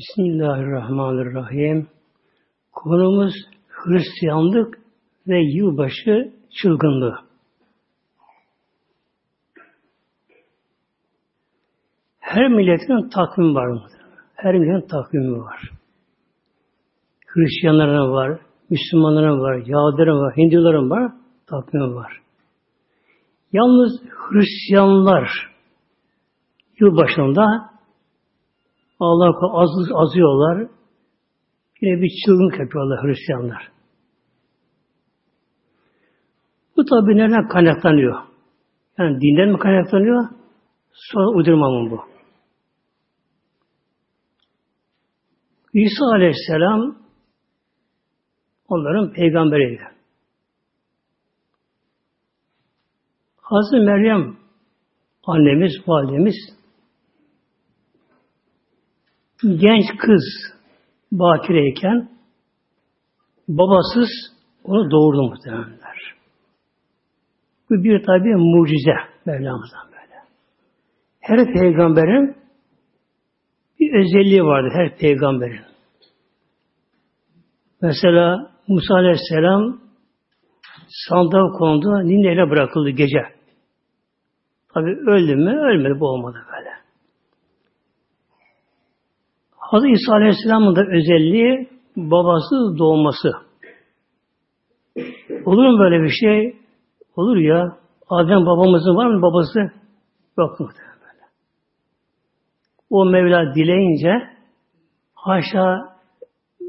Bismillahirrahmanirrahim. Konumuz Hristiyanlık ve yılbaşı çılgınlığı. Her milletin takvimi var mı? Her milletin takvimi var. Hristiyanların var, Müslümanların var, Yahudilerin var, Hinduların var, takvimi var. Yalnız Hristiyanlar yılbaşında Allah az, azıyorlar. Yine bir çılgınlık yapıyorlar Hristiyanlar. Bu tabi nereden kaynaklanıyor? Yani dinden mi kaynaklanıyor? Sonra uydurma mı bu? İsa Aleyhisselam onların peygamberiydi. Hazreti Meryem annemiz, validemiz genç kız bakireyken babasız onu doğurdu muhtemelenler. Bu bir tabi mucize Mevlamızdan böyle. Her peygamberin bir özelliği vardır her peygamberin. Mesela Musa Aleyhisselam sandığa kondu, ninneyle bırakıldı gece. Tabi öldü mü? Ölmedi, bu olmadı böyle. Hazreti İsa Aleyhisselam'ın da özelliği babası doğması. Olur mu böyle bir şey? Olur ya. Adem babamızın var mı babası? Yok böyle. O Mevla dileyince haşa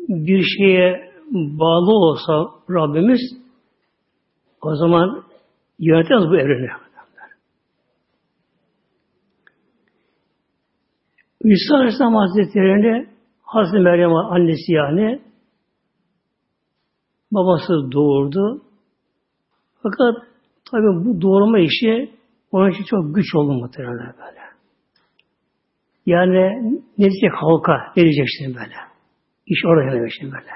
bir şeye bağlı olsa Rabbimiz o zaman yönetmez bu evreni. İsa Aleyhisselam Hazretleri'ni Hazreti Meryem annesi yani babası doğurdu. Fakat tabi bu doğurma işi onun için çok güç oldu muhtemelen böyle. Yani ne diyecek halka, ne diyecek böyle. İş oraya gelmiş şimdi böyle.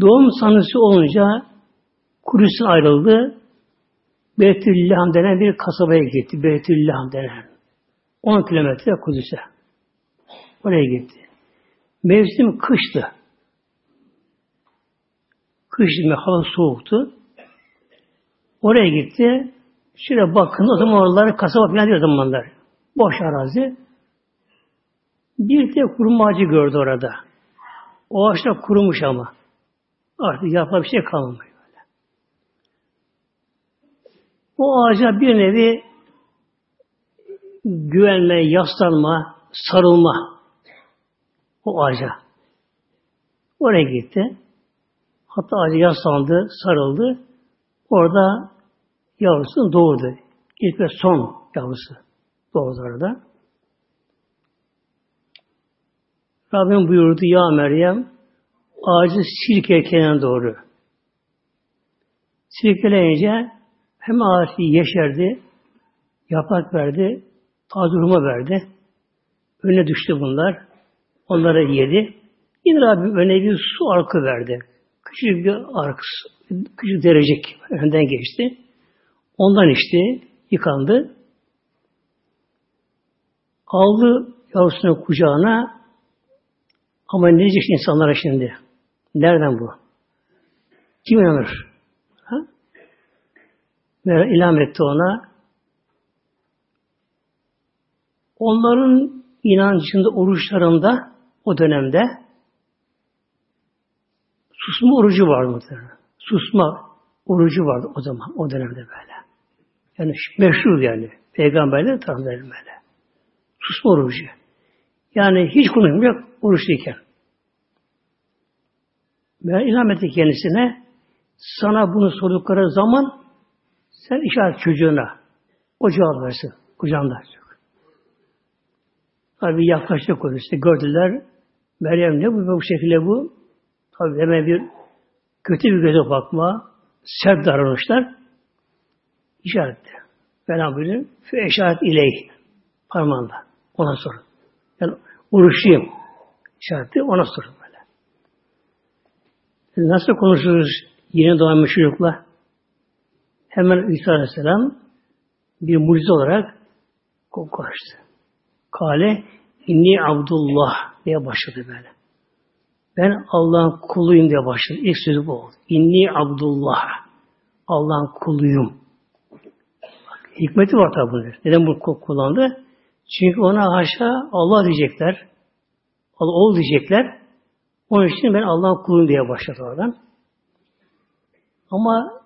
Doğum sanısı olunca Kudüs'ten ayrıldı. Beytüllaham denen bir kasabaya gitti. Beytüllaham denen. 10 kilometre Kudüs'e. Oraya gitti. Mevsim kıştı. Kış gibi hava soğuktu. Oraya gitti. Şöyle bakın o zaman oraları kasaba falan diyor zamanlar. Boş arazi. Bir de kurum ağacı gördü orada. O ağaçta kurumuş ama. Artık yapma bir şey kalmamış. O ağaca bir nevi güvenme, yaslanma, sarılma o ağaca. Oraya gitti. Hatta ağaca yaslandı, sarıldı. Orada yavrusu doğurdu. İlk ve son yavrusu doğdu orada. Rabbim buyurdu ya Meryem ağacı silke kenara doğru. Silkeleyince hem ağaçı yeşerdi, yaprak verdi, taze hurma verdi. Önüne düştü bunlar. Onları yedi. Yine Rabbim önüne bir su arkı verdi. Küçük bir ark, küçük derecek önden geçti. Ondan içti, yıkandı. Aldı yavrusunu kucağına ama ne diyecek insanlara şimdi? Nereden bu? Kim inanır? Mevla ilham etti ona. Onların inancında, oruçlarında o dönemde susma orucu vardı muhtemelen. Susma orucu vardı o zaman, o dönemde böyle. Yani meşhur yani. Peygamberler tarafından böyle. Susma orucu. Yani hiç konuşmuyor oruçluyken. Ve ilham etti kendisine sana bunu sordukları zaman sen işaret çocuğuna o cevap versin. Kucağında. Tabi yaklaştı konuştu. Gördüler. Meryem ne bu? Bu şekilde bu. Tabi hemen bir kötü bir göze bakma, sert davranışlar işaretti. Mevlam buyuruyor. Fe işaret iley. Parmağında. Ona sor. Yani oruçluyum. İşareti ona sor böyle. Nasıl konuşuruz yeni doğan çocukla? Hemen İsa Aleyhisselam bir mucize olarak koku açtı. Kale inni Abdullah diye başladı böyle. Ben Allah'ın kuluyum diye başladı. İlk sözü bu oldu. İnni Abdullah. Allah'ın kuluyum. Hikmeti var tabi bunun. Neden bu kullandı? Çünkü ona haşa Allah diyecekler. Allah ol diyecekler. Onun için ben Allah'ın kuluyum diye başladı oradan. Ama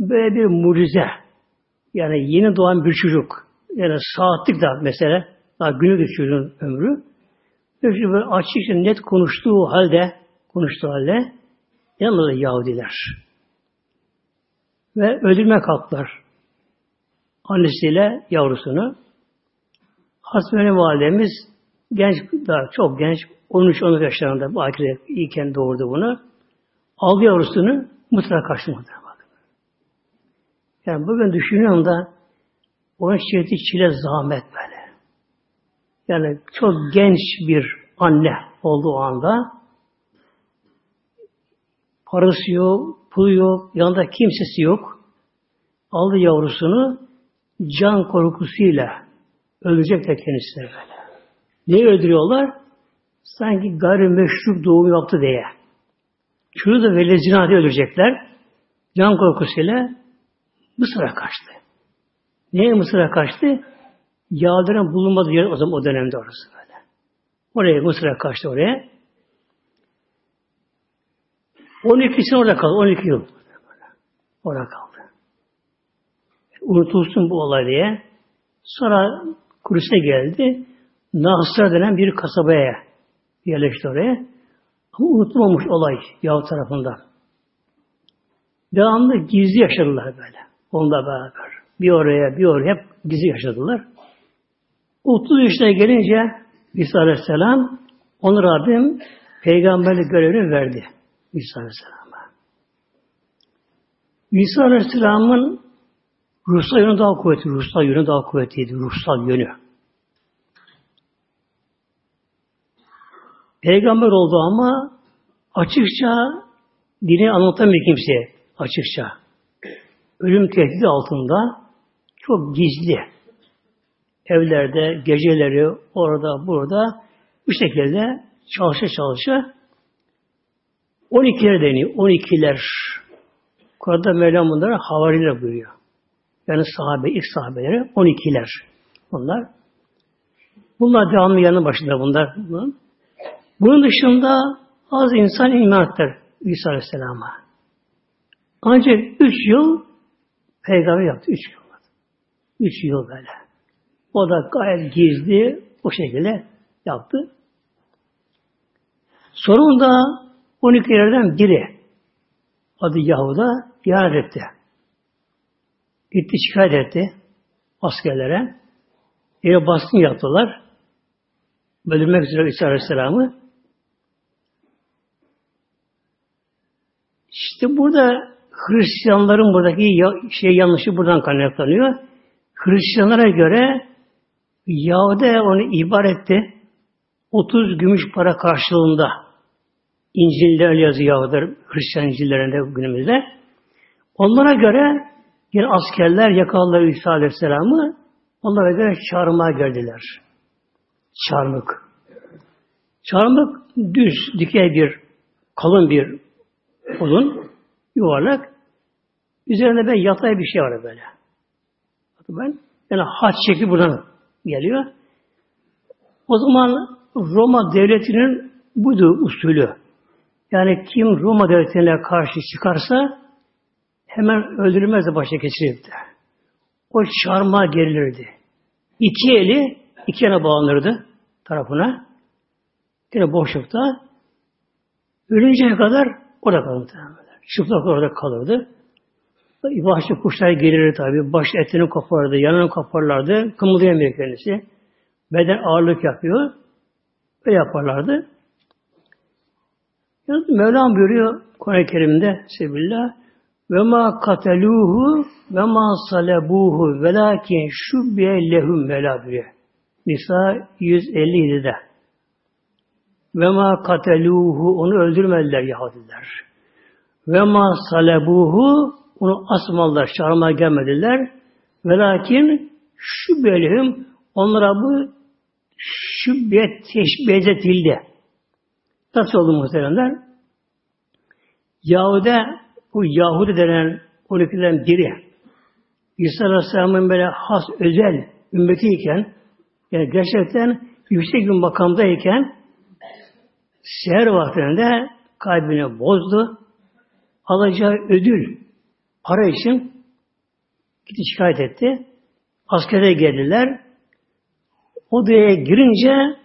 böyle bir mucize. Yani yeni doğan bir çocuk. Yani saatlik da mesela daha günü çocuğun ömrü. Böyle açıkça net konuştuğu halde konuştuğu halde yanında Yahudiler. Ve öldürme kalktılar. Annesiyle yavrusunu. Hasbeni validemiz genç, daha çok genç, 13-14 yaşlarında bakire iken doğurdu bunu. Aldı yavrusunu mutlaka kaçtı Yani bugün düşünüyorum da onun çektiği çile zahmet böyle. Yani çok genç bir anne olduğu anda parası yok, pulu yok, yanında kimsesi yok. Aldı yavrusunu can korkusuyla ölecek de kendisine böyle. Neyi öldürüyorlar? Sanki gayrimeşru doğum yaptı diye. Çocuğu da veli zina diye öldürecekler. Can korkusuyla Mısır'a kaçtı. Niye Mısır'a kaçtı? Yağların bulunmadığı yer o zaman o dönemde orası böyle. Oraya Mısır'a kaçtı oraya. 12 sene orada kaldı. 12 yıl. Orada kaldı. Unutulsun bu olay diye. Sonra Kudüs'e geldi. Nasır denen bir kasabaya yerleşti oraya. Ama unutulmamış olay Yahut tarafından. Devamlı gizli yaşadılar böyle. Onunla beraber. Bir oraya bir oraya hep gizli yaşadılar. 30 yaşına gelince İsa Aleyhisselam onu Rabbim peygamberlik görevini verdi. İsa Aleyhisselam'a. İsa Aleyhisselam'ın ruhsal yönü daha kuvvetli, ruhsal yönü daha kuvvetliydi, ruhsal yönü. Peygamber oldu ama açıkça dini anlatamıyor kimseye açıkça. Ölüm tehdidi altında çok gizli. Evlerde, geceleri, orada, burada bu şekilde çalışa çalışa 12'ler deniyor. 12'ler. Kur'an'da Mevlam bunlara havariler buyuruyor. Yani sahabe, ilk sahabeleri 12'ler. Bunlar. Bunlar devamlı yanı başında bunlar. Bunun dışında az insan iman ettiler İsa Aleyhisselam'a. Ancak üç yıl peygamber yaptı. Üç yıl. Üç yıl böyle. O da gayet gizli o şekilde yaptı. Sonunda 12'lerden biri adı Yahuda ihanet etti. Gitti şikayet etti askerlere. Eve baskın yaptılar. Bölünmek üzere İsa Aleyhisselam'ı. İşte burada Hristiyanların buradaki şey yanlışı buradan kaynaklanıyor. Hristiyanlara göre Yahudi onu ibaretti. 30 gümüş para karşılığında İncil'de öyle yazıyor Yahudiler, Hristiyan İncil'lerinde günümüzde. Onlara göre yine askerler yakaladılar İsa Aleyhisselam'ı onlara göre çarmıha geldiler. Çarmık. Çarmık düz, dikey bir, kalın bir uzun, yuvarlak. Üzerinde ben yatay bir şey var böyle. Ben yani haç şekli buradan geliyor. O zaman Roma devletinin buydu usulü. Yani kim Roma devletine karşı çıkarsa hemen öldürülmezdi başa geçirildi. O çarmıha gerilirdi. İki eli iki yana bağlanırdı tarafına. Yine boşlukta. Ölünceye kadar orada kalırdı. Çıplak orada kalırdı. Vahşi kuşlar gelirdi tabi. Baş etini kopardı, yanını koparlardı. Kımıldayamıyor kendisi. Beden ağırlık yapıyor. Böyle yaparlardı. Yalnız Mevlam buyuruyor Kur'an-ı Kerim'de Sebillah ve ma kateluhu ve ma salebuhu velakin şubbiye lehum Mevla buyuruyor. Nisa 157'de. Ve ma kateluhu onu öldürmediler Yahudiler. Ve ma salebuhu onu asmalılar, çağırmaya gelmediler. Ve lakin şu bölüm onlara bu şübbet teşbih Nasıl oldu muhteremler? Yahudi, bu Yahudi denen 12'den biri İsa Aleyhisselam'ın böyle has, özel ümmetiyken yani gerçekten yüksek bir makamdayken seher vaktinde kalbini bozdu. Alacağı ödül para için gitti şikayet etti. Askere geldiler. Odaya girince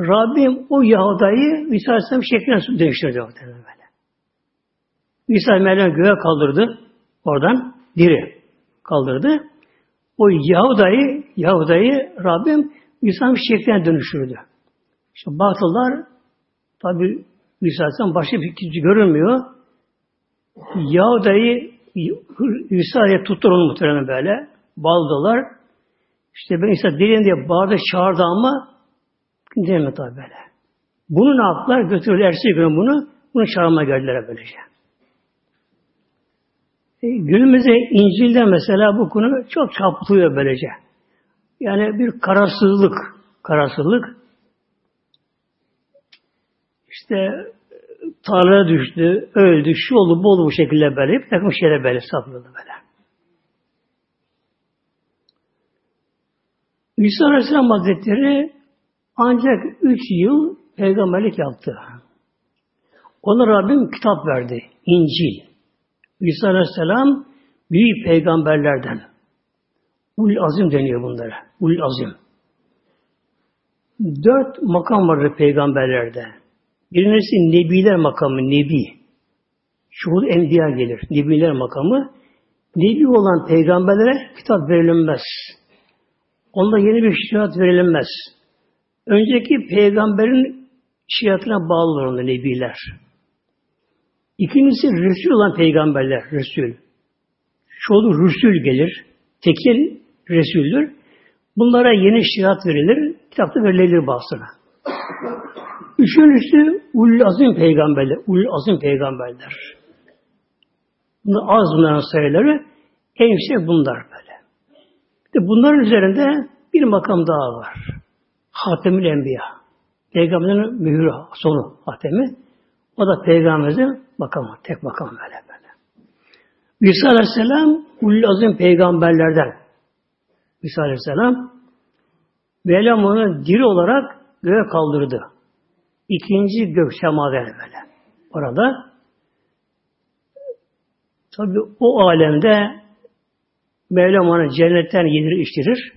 Rabbim o Yahuda'yı İsa Aleyhisselam şekline değiştirdi böyle. İsa Meryem göğe kaldırdı. Oradan diri kaldırdı. O Yahuda'yı Yahuda'yı Rabbim İsa'nın şekline dönüştürdü. İşte batıllar tabi İsa Aleyhisselam başka bir kişi görünmüyor. Yahuda'yı İsa'ya tuttular onu muhtemelen böyle. Bağladılar. İşte ben İsa deliyim diye bağırdı çağırdı ama dinlemedi tabi böyle. Bunu ne yaptılar? Götürdüler ertesi gün bunu. Bunu çağırmaya geldiler böylece. E, günümüzde İncil'de mesela bu konu çok çarpıtılıyor böylece. Yani bir kararsızlık, kararsızlık. İşte tarlaya düştü, öldü, şu oldu, bu oldu bu şekilde böyle. Bir takım şeyler böyle saplıyordu böyle. İsa Aleyhisselam Hazretleri ancak üç yıl peygamberlik yaptı. Ona Rabbim kitap verdi. İncil. İsa Aleyhisselam büyük peygamberlerden. Ul azim deniyor bunlara. Ul azim. Dört makam vardır peygamberlerde. Birincisi Nebiler makamı, Nebi. Şuhud Enbiya gelir. Nebiler makamı. Nebi olan peygamberlere kitap verilmez. Onda yeni bir şiat verilmez. Önceki peygamberin şiatına bağlı olan nebiler. İkincisi Resul olan peygamberler, Resul. Çoğu Resul gelir. Tekil Resul'dür. Bunlara yeni şiat verilir. Kitapta verilir bazısına. Üçüncüsü ul azim peygamberler. Ul azim peygamberler. Bunlar az bunların sayıları. En yüksek bunlar böyle. İşte bunların üzerinde bir makam daha var. Hatemül Enbiya. Peygamberin mührü sonu hatemi. O da peygamberimizin makamı. Tek makam böyle böyle. İsa Aleyhisselam ul azim peygamberlerden. İsa Aleyhisselam Mevlam onu diri olarak göğe kaldırdı. İkinci gök semada böyle. Orada tabi o alemde Mevlam onu cennetten yedirir içtirir.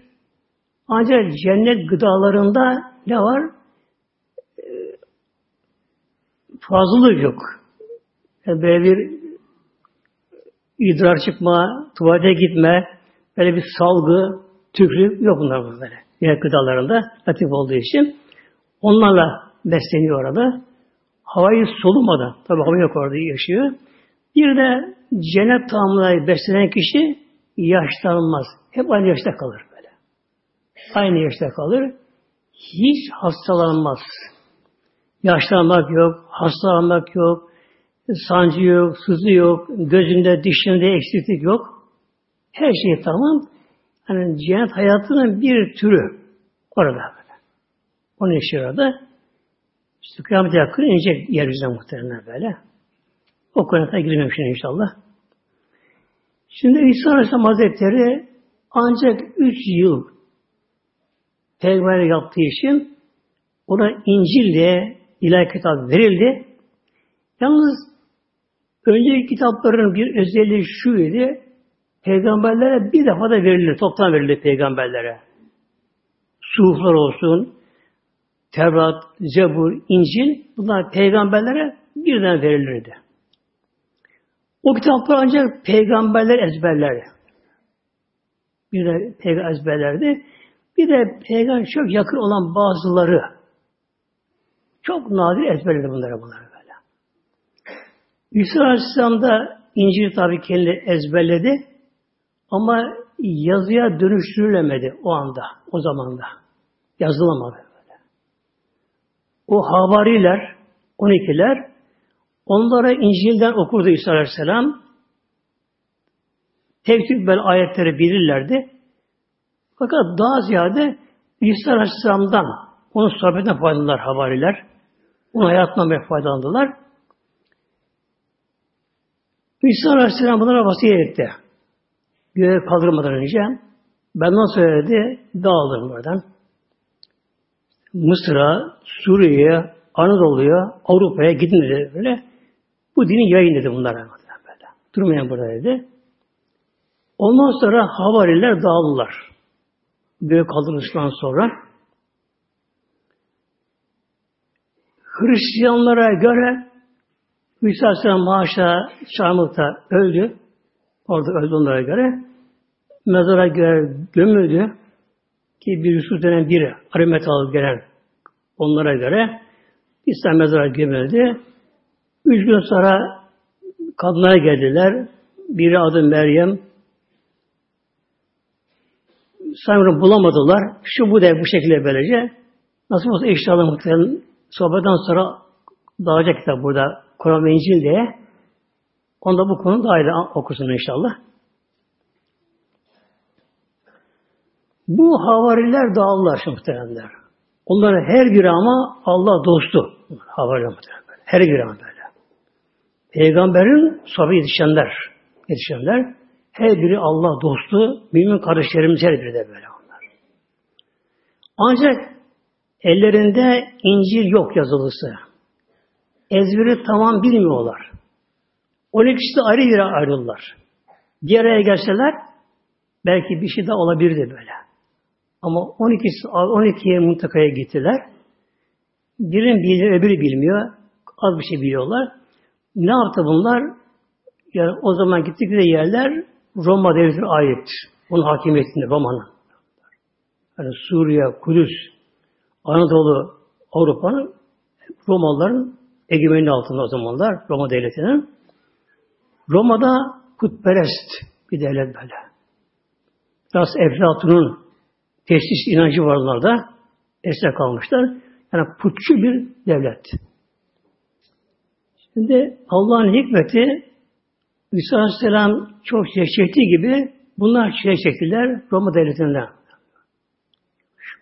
Ancak cennet gıdalarında ne var? Ee, fazlalık yok. Yani böyle bir idrar çıkma, tuvalete gitme, böyle bir salgı, tükrük yok bunlar böyle. Cennet gıdalarında latif olduğu için. Onlarla besleniyor orada. Havayı solumadan, tabi hava yok orada yaşıyor. Bir de cennet tamamına beslenen kişi yaşlanmaz. Hep aynı yaşta kalır böyle. Aynı yaşta kalır. Hiç hastalanmaz. Yaşlanmak yok, hastalanmak yok, sancı yok, sızı yok, gözünde, dişinde eksiklik yok. Her şey tamam. Hani cennet hayatının bir türü orada böyle. Onun için orada. İşte kıyamete yakın inecek yeryüzüne muhtemelen böyle. O konuya girmem şimdi inşallah. Şimdi İsa Aleyhisselam Hazretleri ancak üç yıl peygamber yaptığı için ona İncil diye ilahi kitap verildi. Yalnız önceki kitapların bir özelliği şuydu. Peygamberlere bir defa da verilir, toptan verilir peygamberlere. Suhuflar olsun, Tevrat, Zebur, İncil bunlar peygamberlere birden verilirdi. O kitaplar ancak peygamberler ezberlerdi. Bir de peygamber ezberlerdi. Bir de peygamber çok yakın olan bazıları çok nadir ezberledi bunları bunları böyle. İsa Aleyhisselam da İncil tabi kendi ezberledi ama yazıya dönüştürülemedi o anda, o zamanda. Yazılamadı. O havariler, 12'ler onlara İncil'den okurdu İsa Aleyhisselam. Tek tük böyle ayetleri bilirlerdi. Fakat daha ziyade İsa Aleyhisselam'dan Onun sohbetinden faydalandılar havariler. Onun hayatından faydalandılar. İsa Aleyhisselam bunlara vasiyet etti. Göğe kaldırmadan önce benden söyledi, dağılın buradan. Mısır'a, Suriye'ye, Anadolu'ya, Avrupa'ya gidin dedi böyle. Bu dini yayın dedi bunlara böyle. Durmayın burada dedi. Ondan sonra havariler dağıldılar. Göğe kaldırılıştan sonra Hristiyanlara göre İsa Aleyhisselam maaşa çarmıkta öldü. Orada öldü onlara göre. Mezara göre gömüldü. Ki bir Yusuf denen biri, Arimetal gelen onlara göre İsa mezara gömüldü. Üç gün sonra kadınlara geldiler. Biri adı Meryem. Sanırım bulamadılar. Şu bu da bu şekilde böylece. Nasıl olsa eşyalı muhtemelen sohbetten sonra dağılacak kitap burada Kur'an ve İncil diye. Onda bu konu da ayrı okusun inşallah. Bu havariler dağılırlar şu muhteremler. Onların her biri ama Allah dostu. Havariler muhterem böyle. Her biri ama böyle. Peygamberin sahibi yetişenler. Yetişenler. Her biri Allah dostu. Mümin kardeşlerimiz her biri de böyle onlar. Ancak ellerinde İncil yok yazılısı. Ezberi tamam bilmiyorlar. 12 kişi de ayrı yere ayrılırlar. Bir araya gelseler belki bir şey de olabilirdi böyle. Ama 12 12'ye muntakaya gittiler. Birinin biliyor, öbürü bilmiyor. Az bir şey biliyorlar. Ne yaptı bunlar? Yani o zaman gittikleri yerler Roma devletine aittir. Onun hakimiyetinde Roma'nın. Yani Suriye, Kudüs, Anadolu, Avrupa'nın Romalıların egemenliği altında o zamanlar Roma devletinin. Roma'da putperest bir devlet böyle. Biraz Eflatun'un tesis inancı var onlarda. Esne kalmışlar. Yani putçu bir devlet. Şimdi Allah'ın hikmeti İsa Aleyhisselam çok şey çektiği gibi bunlar çile çektiler Roma devletinden.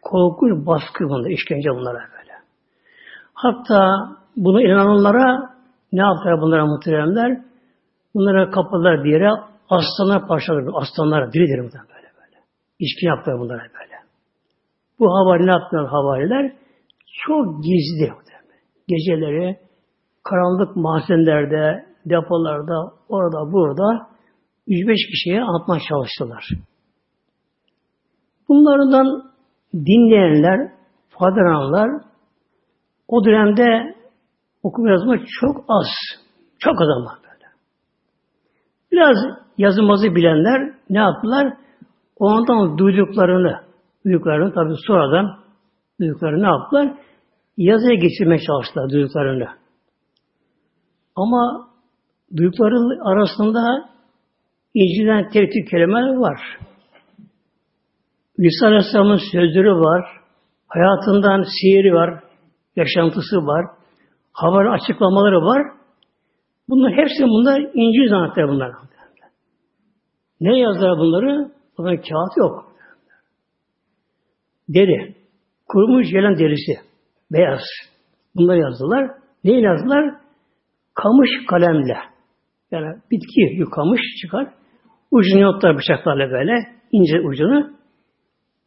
Korkunç baskı bunda, işkence bunlara böyle. Hatta bunu inananlara ne yaptılar bunlara muhteremler? Bunlara kapılar diye aslanlar parçaladı. Aslanlar diri diri böyle böyle. İçki yaptılar bunlara böyle. Bu havali ne yaptılar havariler? Çok gizli. Geceleri karanlık mahzenlerde, depolarda, orada, burada 105 kişiye anlatmaya çalıştılar. Bunlardan dinleyenler, faydalananlar o dönemde okuma yazma çok az. Çok az ama böyle. Biraz yazılmazı bilenler ne yaptılar? O andan duyduklarını, duyduklarını tabi sonradan duyduklarını ne yaptılar? Yazıya geçirmeye çalıştılar duyduklarını. Ama duydukların arasında İncil'den tehdit kelimeler var. İsa Aleyhisselam'ın sözleri var. Hayatından sihiri var. Yaşantısı var. Haber açıklamaları var. Bunlar hepsi bunlar İncil zannetler bunlar. Ne yazdılar bunları? Bunlar kağıt yok. Deri. Kurumuş gelen derisi. Beyaz. Bunları yazdılar. Ne yazdılar? Kamış kalemle. Yani bitki yıkamış çıkar. Ucunu yotlar bıçaklarla böyle. ince ucunu.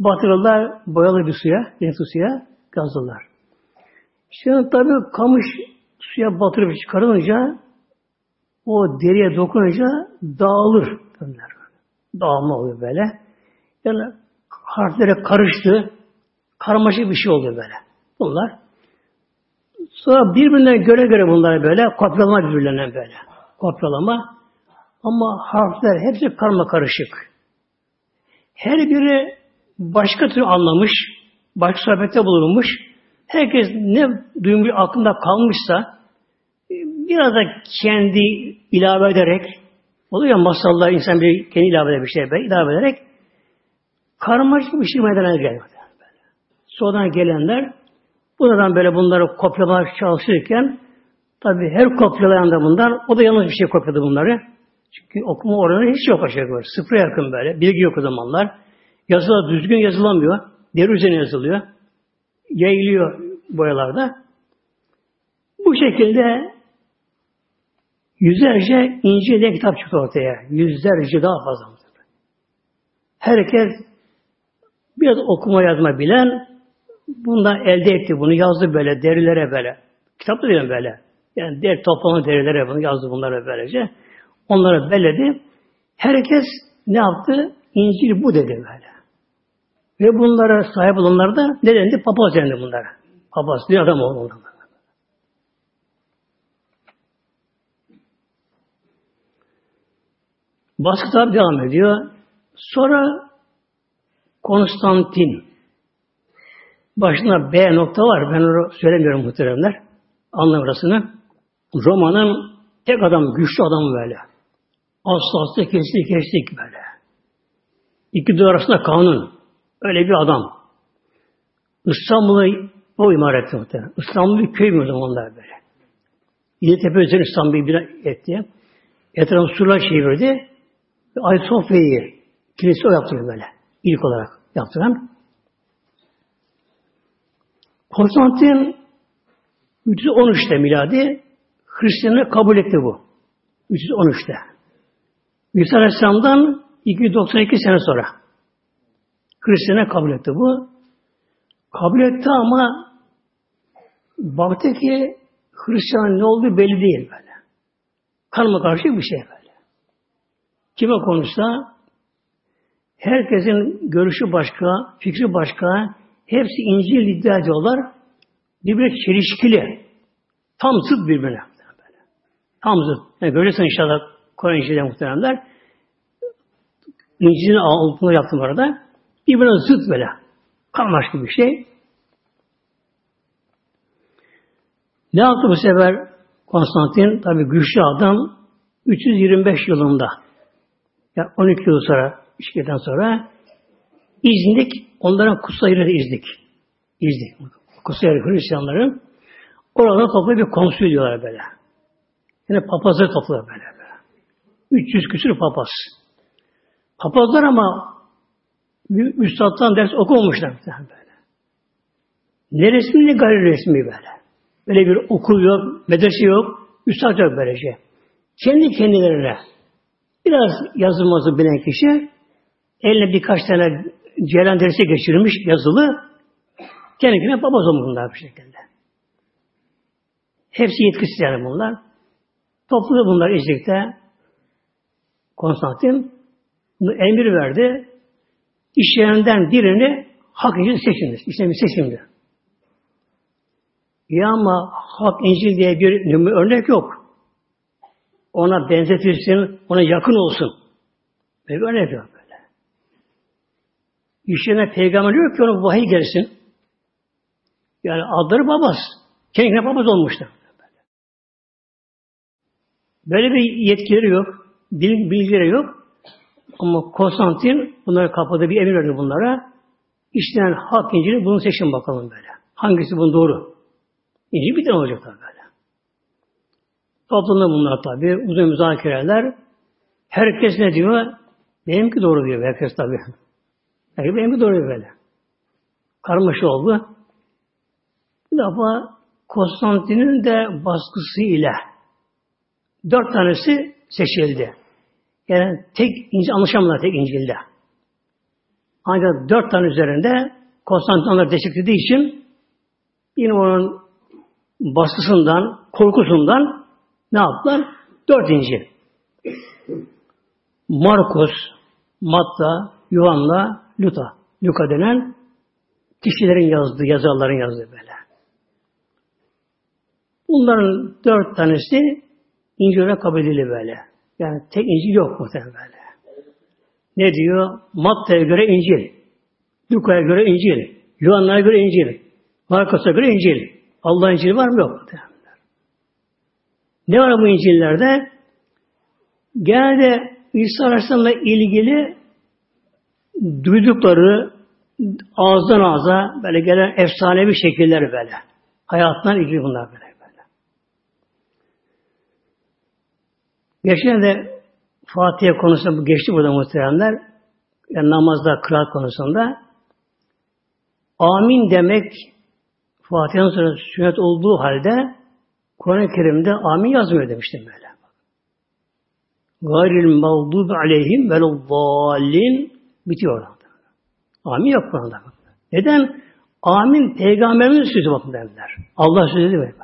Batırırlar boyalı bir suya, renkli suya gazlarlar. Şimdi tabi kamış suya batırıp çıkarılınca o deriye dokununca dağılır. Dağılma oluyor böyle. Yani harflere karıştı. Karmaşık bir şey oluyor böyle. Bunlar. Sonra birbirinden göre göre bunlar böyle kopyalama birbirlerinden böyle. Kopyalama. Ama harfler hepsi karma karışık. Her biri başka tür anlamış, başka sohbette bulunmuş. Herkes ne duymuş aklında kalmışsa biraz da kendi ilave ederek oluyor ya masallar insan bir kendi ilave eder bir şey ilave ederek karmaşık bir şey meydana geliyor. Sonradan gelenler buradan böyle bunları kopyalamaya çalışırken tabi her kopyalayan da bunlar o da yanlış bir şey kopyaladı bunları. Çünkü okuma oranı hiç yok aşağı yukarı. Sıfıra yakın böyle. Bilgi yok o zamanlar. Yazılar düzgün yazılamıyor. Deri üzerine yazılıyor. yayılıyor boyalarda. Bu şekilde yüzlerce İncil'de kitap çıktı ortaya. Yüzlerce daha fazla. Herkes biraz okuma yazma bilen bundan elde etti bunu. Yazdı böyle derilere böyle. Kitap da diyorum böyle. Yani der toplanan derilere bunu yazdı bunlara böylece. Onları belledi. Herkes ne yaptı? İncil bu dedi böyle. Ve bunlara sahip olanlar da ne dendi? Papaz dendi bunlara. Papaz bir adam oldu. Baskı devam ediyor. Sonra Konstantin başına B nokta var. Ben onu söylemiyorum muhteremler. Anlam orasını. Roma'nın tek adam, güçlü adamı böyle. Aslı aslı kestik kestik böyle. İki duvar arasında kanun. Öyle bir adam. İstanbul'u o imar etti muhtemelen. İstanbul bir köy mü onlar böyle. Yeditepe üzerine İstanbul'u bir etti. Etrafı surlar çevirdi. Ayasofya'yı kilise o yaptı böyle. İlk olarak yaptıran. Konstantin 313'te miladi Hristiyanlığı kabul etti bu. 313'te. İsa Aleyhisselam'dan 292 sene sonra Hristiyan'a kabul etti bu. Kabul etti ama baktı ki Hristiyan ne olduğu belli değil böyle. Kanıma karşı bir şey böyle. Kime konuşsa herkesin görüşü başka, fikri başka, hepsi İncil iddia ediyorlar. Birbirine çelişkili. Tam zıt birbirine. Tam zıt. Yani görürsen inşallah Kur'an İncil'de muhteremler. İncil'in altını yaptım orada. Birbirine zıt böyle. Karmaşık bir şey. Ne yaptı bu sefer Konstantin? Tabi güçlü adam 325 yılında yani 12 yıl sonra, işgeden sonra İznik, onların kutsal yeri de İznik. İznik. Kutsal yeri Hristiyanların. Orada toplu bir konsül diyorlar böyle. Yani papazları topluyor böyle. böyle. 300 küsur papaz. Papazlar ama üstadtan ders okumamışlar böyle. Ne resmi ne gayri resmi böyle. Böyle bir okul yok, medrese yok, üstad yok böylece. Şey. Kendi kendilerine biraz yazılması bilen kişi eline birkaç tane ceylan dersi geçirmiş yazılı kendine papaz olmuş bunlar bu şekilde. Hepsi yetkisiz yani bunlar. Topladı bunlar İznik'te Konstantin emir verdi. İşlerinden birini hak İncil seçildi. İşte bir seçimdi. Ya ama hak İncil diye bir örnek yok. Ona benzetilsin, ona yakın olsun. Böyle bir örnek yok. İşlerine peygamber diyor ki ona vahiy gelsin. Yani adları babas. Kendine babas olmuşlar. Böyle bir yetkileri yok. Bilgileri yok. Ama Konstantin bunları kapadı bir emir verdi bunlara. İşten hak İncil'i bunu seçin bakalım böyle. Hangisi bunun doğru? İncil bir tane olacak tabi böyle. Toplumda bunlar tabi. Uzun müzakereler. Herkes ne diyor? Benimki doğru diyor herkes tabi. Herkes benimki doğru böyle. Karmaşa oldu. Bir defa Konstantin'in de baskısı ile dört tanesi seçildi. Yani tek İncil anlaşamadılar tek İncil'de. Ancak dört tane üzerinde Konstantin onları desteklediği için yine onun baskısından, korkusundan ne yaptılar? Dört İncil. Markus, Matta, Yuhanna, Luta. Luka denen kişilerin yazdığı, yazarların yazdığı böyle. Bunların dört tanesi İncil'e kabul edildi böyle. Yani tek İncil yok muhtemelen böyle. Ne diyor? Matta'ya göre İncil. Luka'ya göre İncil. Yuhanna'ya göre İncil. Markus'a göre İncil. Allah İncil var mı? Yok muhtemelen. Ne var bu İncil'lerde? Genelde İsa Aleyhisselam'la ilgili duydukları ağızdan ağza böyle gelen efsanevi şekiller böyle. Hayatından ilgili bunlar böyle. böyle. Geçen de Fatiha konusunda bu geçti burada muhteremler. Yani namazda, kıraat konusunda. Amin demek Fatiha'nın sonra sünnet olduğu halde Kur'an-ı Kerim'de amin yazmıyor demiştim böyle. Gayril mağdubi aleyhim velullallin bitiyor orada. Amin yok Kur'an'da. Neden? Amin peygamberimiz sözü bakın derler. Allah sözü değil mi?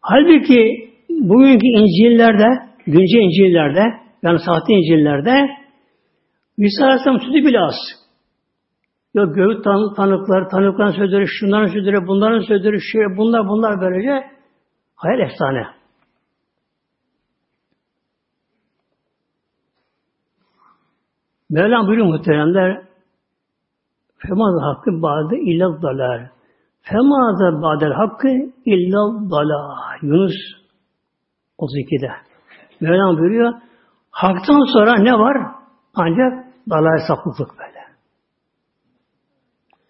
Halbuki bugünkü İncil'lerde, güncel İncil'lerde, yani sahte İncil'lerde İsa Aleyhisselam sözü bile az. Yok göğüt tan tanıklar, tanıkların sözleri, şunların sözleri, bunların sözleri, şey, bunlar bunlar böylece hayal efsane. Mevlam buyuruyor muhteremler Femaz hakkı ba'de illa dalar. Femaza ba'del hakkı illa dalar. Yunus 32'de. Mevlam buyuruyor haktan sonra ne var? Ancak dalal sapıklık böyle.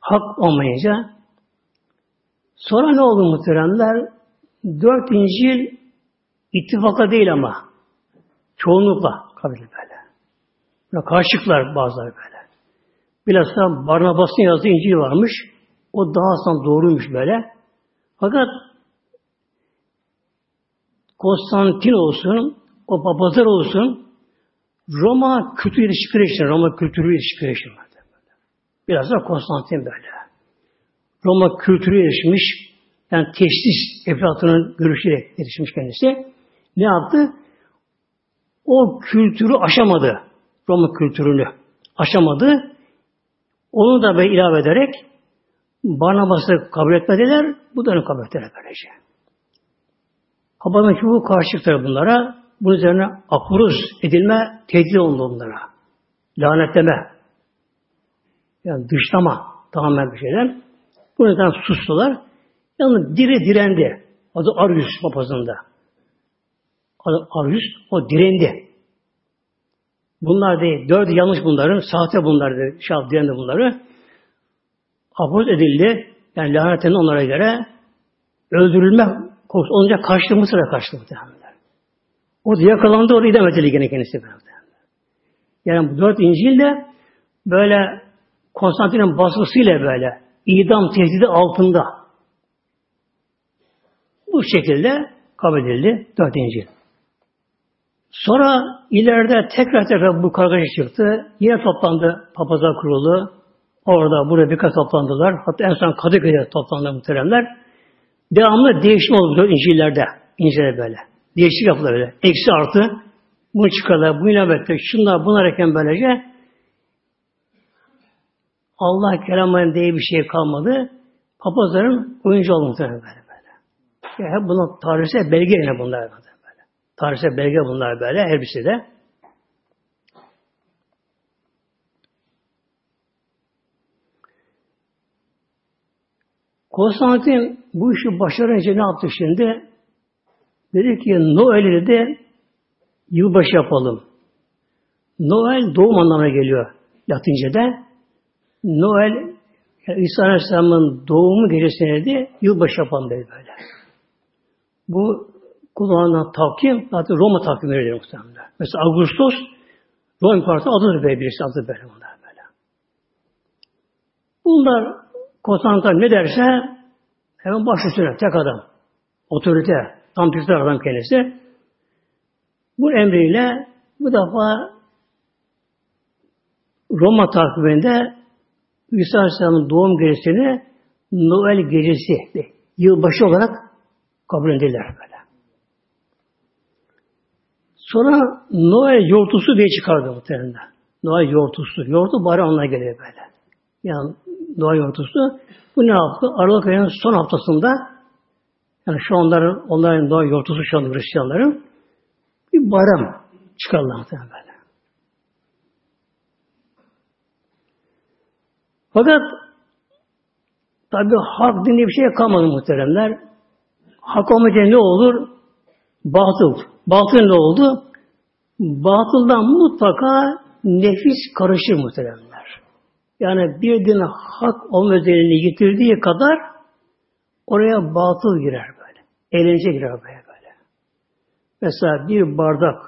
Hak olmayınca sonra ne oldu muhteremler? Dört İncil ittifaka değil ama çoğunlukla kabul böyle. Böyle karşılıklar bazıları böyle. Bilhassa Barnabas'ın yazdığı İncil varmış. O daha aslında doğruymuş böyle. Fakat Konstantin olsun, o papazlar olsun, Roma kültürü ilişkileri için, Roma kültürü ilişkileri için. Biraz da Konstantin böyle. Roma kültürü erişmiş, yani teşhis Eflatun'un görüşüyle erişmiş kendisi. Ne yaptı? O kültürü aşamadı. Roma kültürünü aşamadı. Onu da böyle ilave ederek Barnabas'ı kabul etmediler. Bu da kabul ettiler böylece. Babamın bu karşılıkları bunlara. Bunun üzerine akuruz edilme, tehdit oldu onlara. Lanetleme. Yani dışlama tamamen bir şeyden. Bu yüzden sustular. Yalnız diri direndi. Adı Arius papazında. Adı Arius, o direndi. Bunlar değil. Dördü yanlış bunların. Sahte bunlar dedi. Şah direndi bunları. Apoz edildi. Yani lanetten onlara göre öldürülme korkusu olunca kaçtı Mısır'a kaçtı muhtemelen. O da yakalandı, orada idam edildi gene kendisi. Yani bu dört İncil de böyle Konstantin'in baskısıyla böyle idam tehdidi altında bu şekilde kabul edildi dört İncil. Sonra ileride tekrar tekrar bu kargaşa çıktı. Yine toplandı papazlar kurulu. Orada burada birkaç toplandılar. Hatta en son Kadıköy'de toplandı muhteremler. Devamlı değişim oldu İncil'lerde. İncil'de böyle. Değişik yaptılar böyle. Eksi artı. Bunu çıkarlar, bu ilave şunlar bunlar eken böylece Allah kelamının diye bir şey kalmadı. Papazların oyuncu oldu böyle böyle. Yani bunun tarihsel belge yine bunlar böyle. Tarihsel belge bunlar böyle her birisi de. Konstantin bu işi başarınca ne yaptı şimdi? Dedi ki Noel'i de yılbaşı yapalım. Noel doğum anlamına geliyor Latince'de. Noel yani İsa Aleyhisselam'ın doğumu gecesine de yılbaşı yapalım dedi böyle. Bu kullanılan takvim zaten Roma takvimleridir muhtemelen. Mesela Ağustos Roma İmparatorluğu adıdır böyle birisi adı böyle bunlar böyle. Bunlar Konstantin ne derse hemen baş üstüne tek adam. Otorite, tam tüzler adam kendisi. Bu emriyle bu defa Roma takviminde İsa Aleyhisselam'ın doğum gecesini Noel gecesi, yılbaşı olarak kabul edildiler böyle. Sonra Noel yortusu diye çıkardı muhtemelen. Noel yortusu. Yortu bari onunla geliyor böyle. Yani Noel yortusu. Bu ne yaptı? Aralık ayının son haftasında yani şu onların, onların Noel yortusu şu anda Hristiyanların bir bayram çıkardılar muhtemelen böyle. Fakat tabi hak dinli bir şey kalmadı muhteremler. Hak olmayınca ne olur? Batıl. Batıl ne oldu? Batıldan mutlaka nefis karışır muhteremler. Yani bir din hak olma özelliğini yitirdiği kadar oraya batıl girer böyle. Eğlence girer böyle böyle. Mesela bir bardak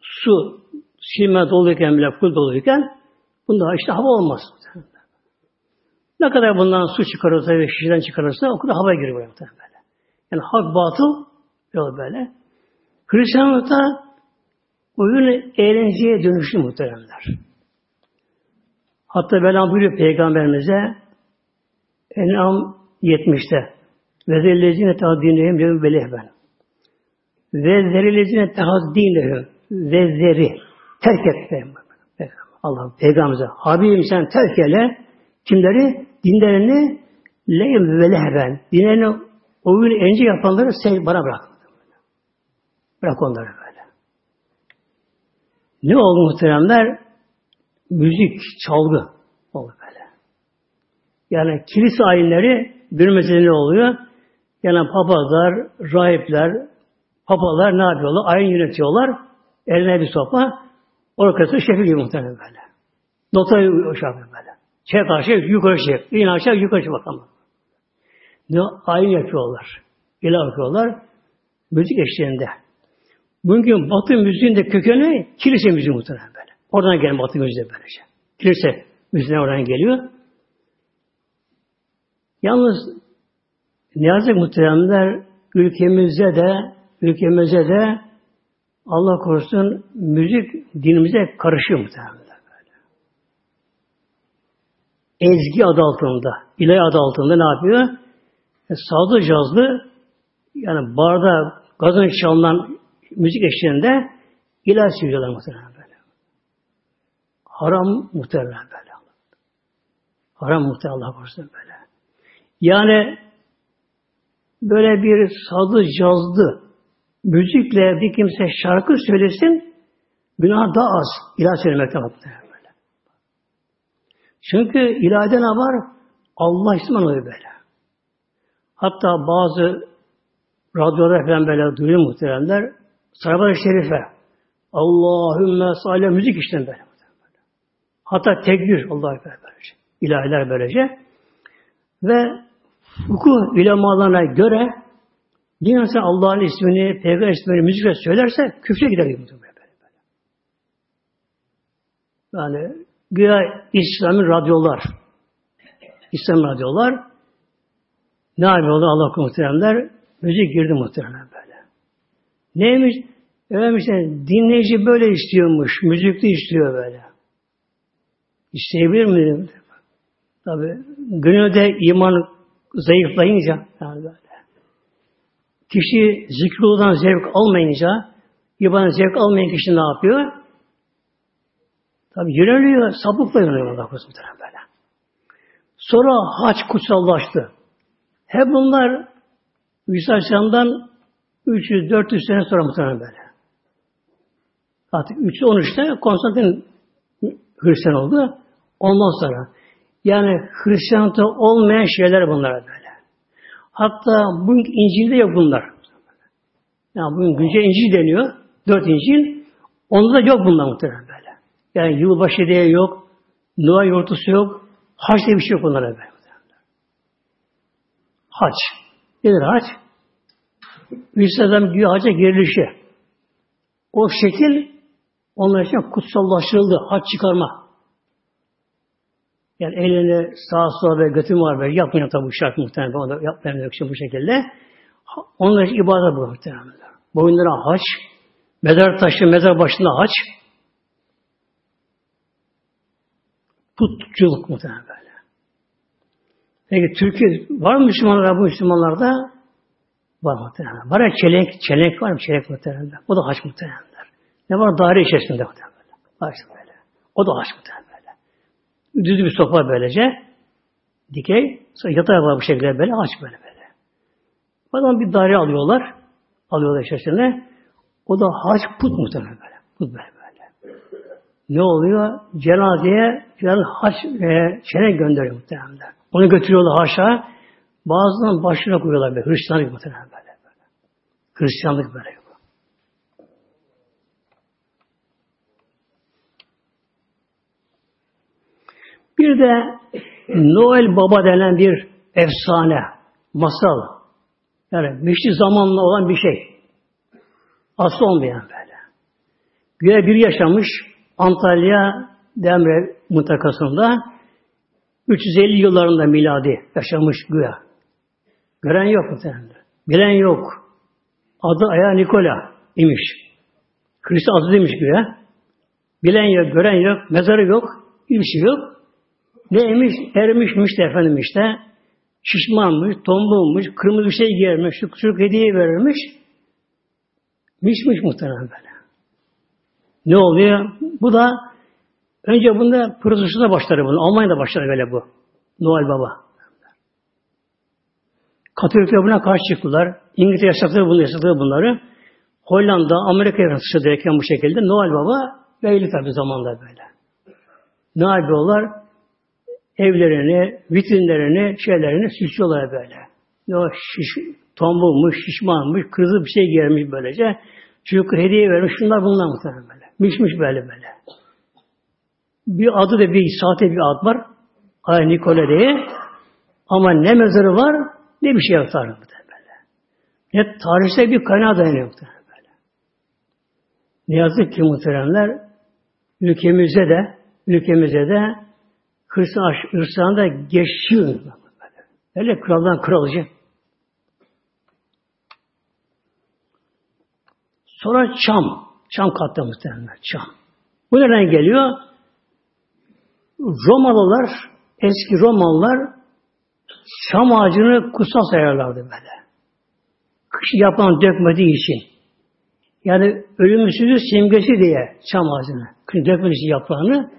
su silme doluyken bile full doluyken Bunda işte hava olmaz. Ne kadar bundan su çıkarırsa ve şişeden çıkarırsa o kadar hava böyle. böyle. Yani hak batıl yol böyle. Hristiyanlıkta oyun eğlenceye dönüştü muhteremler. Hatta Mevlam buyuruyor Peygamberimize En'am 70'te ve zellezine tahdinlehim lehum ve lehben ve zerilezine tahdinlehum ve zeri terk et Allah Peygamberimize Habibim sen terk eyle kimleri? Dinlerini lehim ve lehben dinlerini oyun ence yapanları sen bana bırak. Bırak onları böyle. Ne oldu muhteremler? Müzik, çalgı oldu böyle. Yani kilise ayinleri bir mesele ne oluyor? Yani papazlar, rahipler, papalar ne yapıyorlar? Ayin yönetiyorlar. Eline bir sopa. Orkestra şefi gibi muhtemelen böyle. Notayı o şey böyle. Çek aşağı, yukarı çek. İn aşağı, yukarı çek bakalım. Ne ayin yapıyorlar. İlah yapıyorlar. Müzik eşliğinde. Bugün Batı müziğin de kökeni kilise müziği muhtemelen böyle. Oradan gelen Batı müziği böylece. Kilise müziği oradan geliyor. Yalnız ne yazık muhteremler ülkemizde de ülkemizde de Allah korusun müzik dinimize karışıyor böyle. Ezgi adı altında, ilahi adı altında ne yapıyor? E, sazlı cazlı yani barda gazın çalınan müzik eşliğinde ilahi söylüyorlar muhtemelen böyle. Haram muhtemelen böyle. Haram muhtemelen Allah korusun böyle. Yani böyle bir sadı cazlı müzikle bir kimse şarkı söylesin günah daha az ilah söylemekten böyle. Çünkü ilahide ne var? Allah ismi oluyor böyle. Hatta bazı radyoda falan böyle duyuyor muhteremler Sarabana Şerife Allahümme salli müzik işte böyle. Hatta tekbir Allah'a böylece. İlahiler böylece. Ve fıkıh ulemalarına göre bir insan Allah'ın ismini, Peygamber ismini müzikle söylerse küfre gider gibi. Yani güya İslam'ın radyolar, İslam radyolar ne yapıyorlar Allah muhteremler? Müzik girdi muhteremler. Neymiş? Efendim işte dinleyici böyle istiyormuş, müzikli istiyor böyle. İsteyebilir mi? Tabi gönülde iman zayıflayınca yani böyle. Kişi zikruldan zevk almayınca ibadet zevk almayan kişi ne yapıyor? Tabi yöneliyor, sapıkla yöneliyor Allah korusun böyle. Sonra haç kutsallaştı. Hep bunlar İsa Aleyhisselam'dan 300-400 sene sonra muhtemelen böyle. Artık 313'te Konstantin Hristiyan oldu. Ondan sonra yani Hristiyanlıkta olmayan şeyler bunlar böyle. Hatta bugün İncil'de yok bunlar. Yani bugün güncel İncil deniyor. Dört İncil. Onda da yok bunlar muhtemelen böyle. Yani yılbaşı diye yok. Noel yortusu yok. Haç diye bir şey yok bunlara böyle. Haç. Nedir haç? Müslüman güya haca girilişi. O şekil onlar için kutsallaştırıldı. Haç çıkarma. Yani elini sağa sola ve götüm var böyle yapmıyor tabi bu şart muhtemelen. Da yapmayan bu şekilde. Onlar için ibadet bu muhtemelen. Boyunlara haç, mezar taşı, mezar başında haç, putçuluk muhtemelen böyle. Peki Türkiye var mı Müslümanlar bu Müslümanlarda? Var muhtemelen. Var ya çelenk, çelenk var mı? Çelenk muhtemelen. O da haç muhtemelen. Ne var? Daire içerisinde muhtemelen. Haç böyle. O da haç muhtemelen. Düz bir sopa böylece. Dikey. Sonra yatağı var bu şekilde böyle. Aç böyle böyle. Adam bir daire alıyorlar. Alıyorlar içerisine. O da haç put muhtemelen böyle. Put böyle böyle. Ne oluyor? Cenazeye falan haç e, çene gönderiyor muhtemelen. Onu götürüyorlar haşa. Bazılarının başına koyuyorlar böyle. Hristiyanlık muhtemelen böyle. böyle. Hristiyanlık böyle. Bir de Noel Baba denen bir efsane, masal. Yani müşri zamanla olan bir şey. Aslı olmayan böyle. Güya bir yaşamış Antalya Demre mutakasında 350 yıllarında miladi yaşamış güya. Gören yok muhtemelen. Bilen yok. Adı Aya Nikola imiş. Hristiyan adı demiş güya. Bilen yok, gören yok, mezarı yok, şey yok. Neymiş? Ermişmiş de efendim işte. Şişmanmış, tombulmuş, kırmızı bir şey giyermiş, çocuk hediye verilmiş. Mişmiş muhtemelen böyle. Ne oluyor? Bu da önce bunda Protestans'ta başladı bunu. Almanya'da başladı böyle bu. Noel Baba. Katolikler buna karşı çıktılar. İngiltere yasakladı bunu, yasakladı bunları. Hollanda, Amerika yasakladı bu şekilde. Noel Baba Böyle tabi zamanda böyle. Ne yapıyorlar? Evlerini, vitrinlerini, şeylerini süslüyorlar böyle. Ne şiş, tombulmuş, şişmanmış, kızı bir şey giyermiş böylece. Çocuk hediye vermiş, şunlar bunlar muhtemelen böyle. Mişmiş böyle böyle. Bir adı da bir sahte bir ad var. Ay Nikole diye. Ama ne mezarı var, ne bir şey Tanrı böyle. Ne tarihsel bir kaynağı dayanıyor böyle. Ne yazık ki muhteremler ülkemizde de ülkemizde de Hristiyan Hristiyan da geçiyor. Öyle kraldan kralcı. Sonra Çam. Çam katta muhtemelen. Çam. Bu nereden geliyor? Romalılar, eski Romalılar Çam ağacını kutsal sayarlardı böyle. Kış yapan dökmediği için. Yani ölümsüzlük simgesi diye çam ağacını. Dökmesi yaprağını.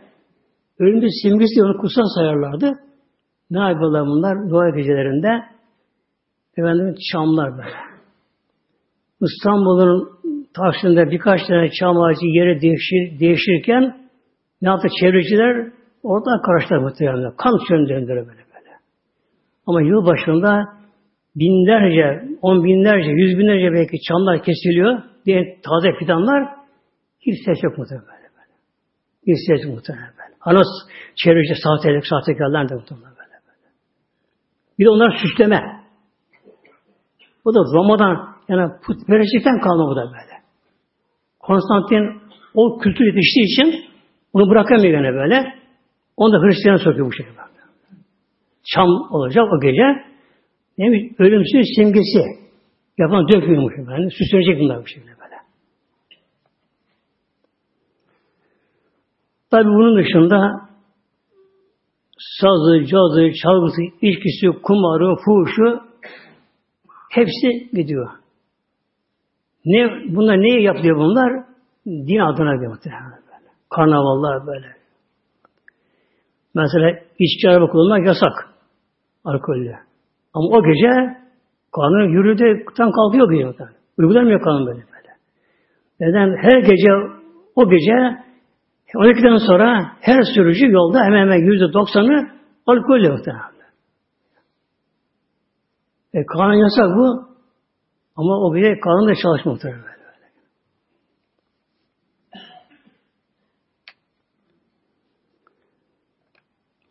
Ölümsüz simgesi diye onu kutsal sayarlardı. Ne yapıyorlar bunlar? Noel gecelerinde efendim çamlar böyle. İstanbul'un taşında birkaç tane çam ağacı yere değişir, değişirken ne yaptı çevreciler? Orada karıştılar muhtemelen. Kan böyle böyle. Ama yıl başında binlerce, on binlerce, yüz binlerce belki çamlar kesiliyor diye taze fidanlar hiç ses yok muhtemelen böyle. böyle. Hiç ses yok muhtemelen böyle. Anas çevreci sahtelik, sahtekarlar da muhtemelen böyle. Bir de onlar süsleme. Bu da Roma'dan yani putperestlikten kalma bu da böyle. Konstantin o kültür yetiştiği için onu bırakamıyor gene böyle. Onu da Hristiyan sokuyor bu şekilde. Çam olacak o gece. Neymiş? Ölümsüz simgesi. Yapan dökmüyormuş. Yani süslenecek bunlar bu şekilde. Tabi bunun dışında sazı, cazı, çalgısı, içkisi, kumarı, fuhuşu hepsi gidiyor. Ne, bunlar neye yapıyor bunlar? Din adına bir muhtemelen böyle. Karnavallar böyle. Mesela içki araba kullanmak yasak. Alkolle. Ama o gece kanun yürüdü, tam kalkıyor bir yoldan. Uygulanmıyor kanun böyle böyle. Neden? Her gece o gece 12'den sonra her sürücü yolda hemen hemen yüzde doksanı alkolle muhtemelen. E, kanun yasak bu. Ama o bile kanun da çalışma muhtemelen.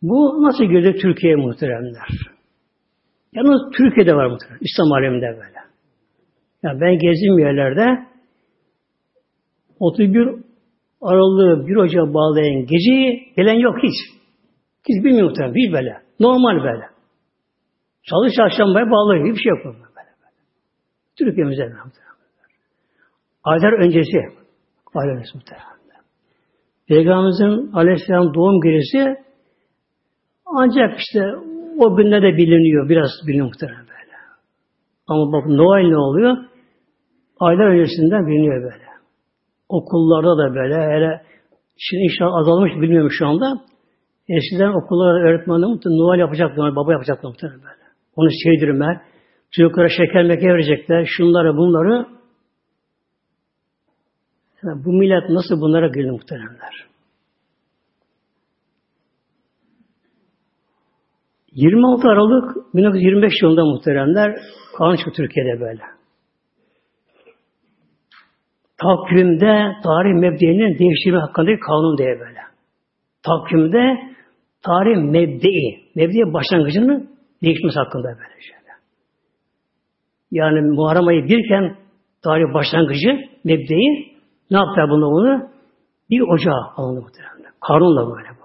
Bu nasıl girdi Türkiye'ye muhteremler? Yalnız Türkiye'de var muhterem. İslam aleminde böyle. Yani ben gezdiğim yerlerde 31 aralığı bir ocağa bağlayan geceyi gelen yok hiç. Hiç bilmiyor muhtemelen. Hiç böyle. Normal böyle. Çalış çarşambaya bağlıyor. Hiçbir şey yok böyle. böyle. Türkiye'mize muhtemelen. Aylar öncesi. Aylar öncesi muhtemelen. Peygamberimizin aleyhisselam doğum gecesi ancak işte o günde de biliniyor. Biraz biliniyor muhtemelen böyle. Ama bak Noel ne oluyor? Aylar öncesinden biliniyor böyle. Okullarda da böyle hele şimdi inşallah azalmış bilmiyorum şu anda. Eskiden okullarda öğretmenler muhtemelen Noel yapacaklar, baba yapacaklar muhtemelen böyle. Onu sevdirme, çocuklara şeker meker verecekler, şunları bunları. Yani bu millet nasıl bunlara girdi muhteremler? 26 Aralık 1925 yılında muhteremler kanun Türkiye'de böyle takvimde tarih mebdeğinin değiştirme hakkında kanun diye böyle. Takvimde tarih mebdeği, mebdeği başlangıcının değişmesi hakkında böyle şeyler. Yani Muharrem ayı birken tarih başlangıcı, mebdeği ne yaptılar bunu bunu? Bir ocağa alındı muhtemelen. Kanunla böyle bu.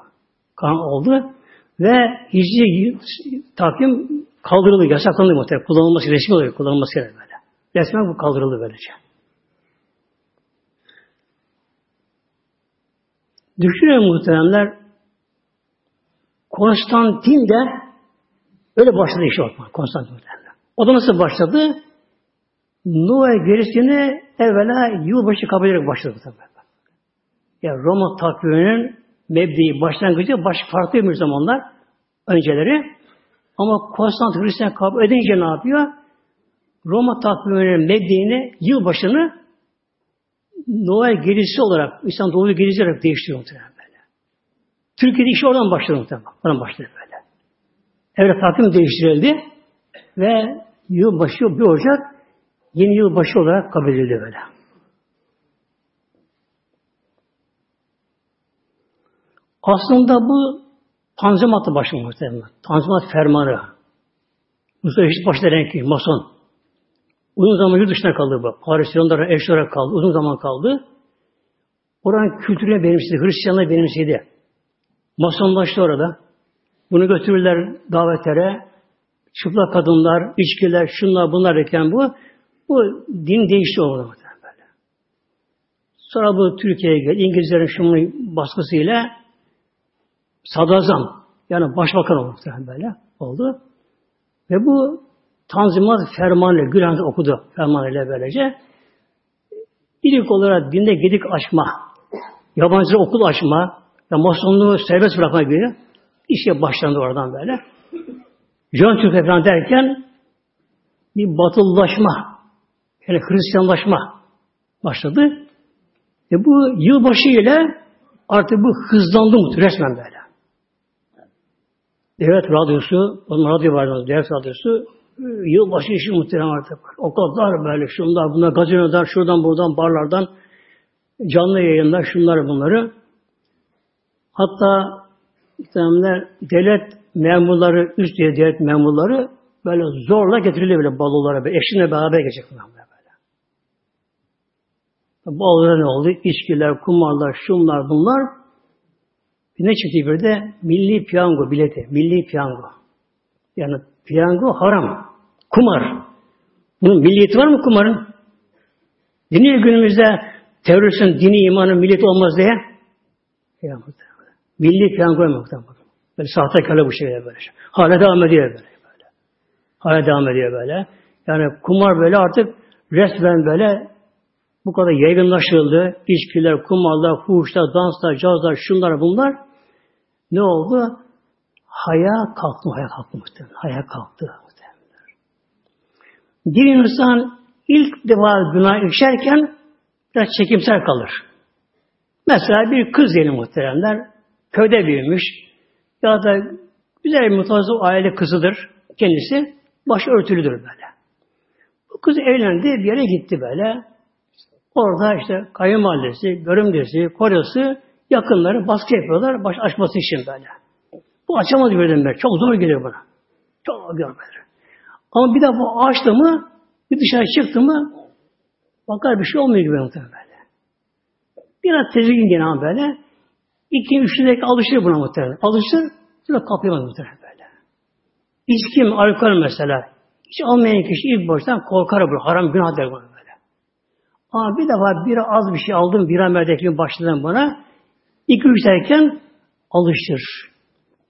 Kanun oldu. Ve hicri takvim kaldırıldı, yasaklandı muhtemelen. Kullanılması resmi olarak kullanılması böyle. Resmen bu kaldırıldı böylece. Düşünün muhteremler Konstantin de öyle başladı işe bakmak. Konstantin muhteremler. O da nasıl başladı? Noel gerisini evvela yılbaşı kabul ederek başladı tabi. Yani Roma takviminin mebdeyi, başlangıcı baş farklıymış zamanlar önceleri. Ama Konstantin Hristiyan kabul edince ne yapıyor? Roma takviminin mebdeğini, yılbaşını Noel gerisi olarak, İslam doğulu gerisi olarak değiştiriyor muhtemelen böyle. Türkiye'de işi oradan başladı muhtemelen. Oradan başladı böyle. Evre takvim değiştirildi ve yılbaşı bir Ocak yeni yılbaşı olarak kabul edildi böyle. Aslında bu Tanzimat'ta başlıyor muhtemelen. Tanzimat fermanı. Mustafa Eşit başta renk mason. Uzun zaman yurt dışına kaldı bu. Paris yollara eş olarak kaldı. Uzun zaman kaldı. Oranın kültürüne benimsedi. Hristiyanlığa benimsedi. Masonlaştı orada. Bunu götürürler davetlere. Çıplak kadınlar, içkiler, şunlar bunlar derken bu bu din değişti orada böyle. Sonra bu Türkiye'ye geldi. İngilizlerin şunun baskısıyla sadrazam yani başbakan oldu böyle oldu. Ve bu Tanzimat fermanı Gülhan okudu fermanıyla böylece. İlk olarak dinde gedik açma, yabancı okul açma, ve masonluğu serbest bırakma gibi işe başlandı oradan böyle. John Türk falan derken bir batıllaşma, yani Hristiyanlaşma başladı. E bu yılbaşı ile artık bu hızlandı mı resmen böyle. Devlet radyosu, onun radyo vardı, devlet radyosu, yılbaşı işi muhtemelen artık. O kadar böyle şunlar, bunlar gazinolar, şuradan buradan, barlardan, canlı yayınlar, şunları bunları. Hatta muhtemelen devlet memurları, üst devlet memurları böyle zorla getirildi böyle balolara, böyle eşinle beraber gelecek bunlar böyle. Balolara ne oldu? İçkiler, kumarlar, şunlar, bunlar. Ne çıktı bir de? Milli piyango bileti. Milli piyango. Yani piyango haram. Kumar. Bunun milliyeti var mı kumarın? Dini günümüzde teröristin dini imanın milliyeti olmaz diye. Ya, milli piyango muhtemelen. Böyle sahtekarlı bu şeyler böyle. Hala devam ediyor böyle. böyle. Hala devam ediyor böyle. Yani kumar böyle artık resmen böyle bu kadar yaygınlaşıldı. İçkiler, kumarlar, fuhuşlar, danslar, cazlar, şunlar bunlar. Ne oldu? Haya kalktı, haya kalktı muhtemelen. Haya kalktı muhtemelen. Bir insan ilk defa günah işerken biraz çekimsel kalır. Mesela bir kız diyelim muhteremler, köyde büyümüş ya da güzel bir aile kızıdır kendisi, baş örtülüdür böyle. Bu kız evlendi, bir yere gitti böyle. Orada işte kayınvalidesi, görümdesi, kocası, yakınları baskı yapıyorlar baş açması için böyle. Bu açamadı birdenbire. Çok zor geliyor bana. Çok zor böyle. Ama bir de bu açtı mı, bir dışarı çıktı mı, bakar bir şey olmuyor gibi muhtemelen böyle. Biraz tedirgin gene ama böyle. İki, üç dakika alışır buna muhtemelen. Alışır, sonra kapıyor muhtemelen böyle. İçki mi, alkol mesela. Hiç almayan kişi ilk baştan korkar bu. Haram günah der bana. Ama bir defa bir az bir şey aldım, bir amerdekliğin başladım bana. İki üç derken alıştır.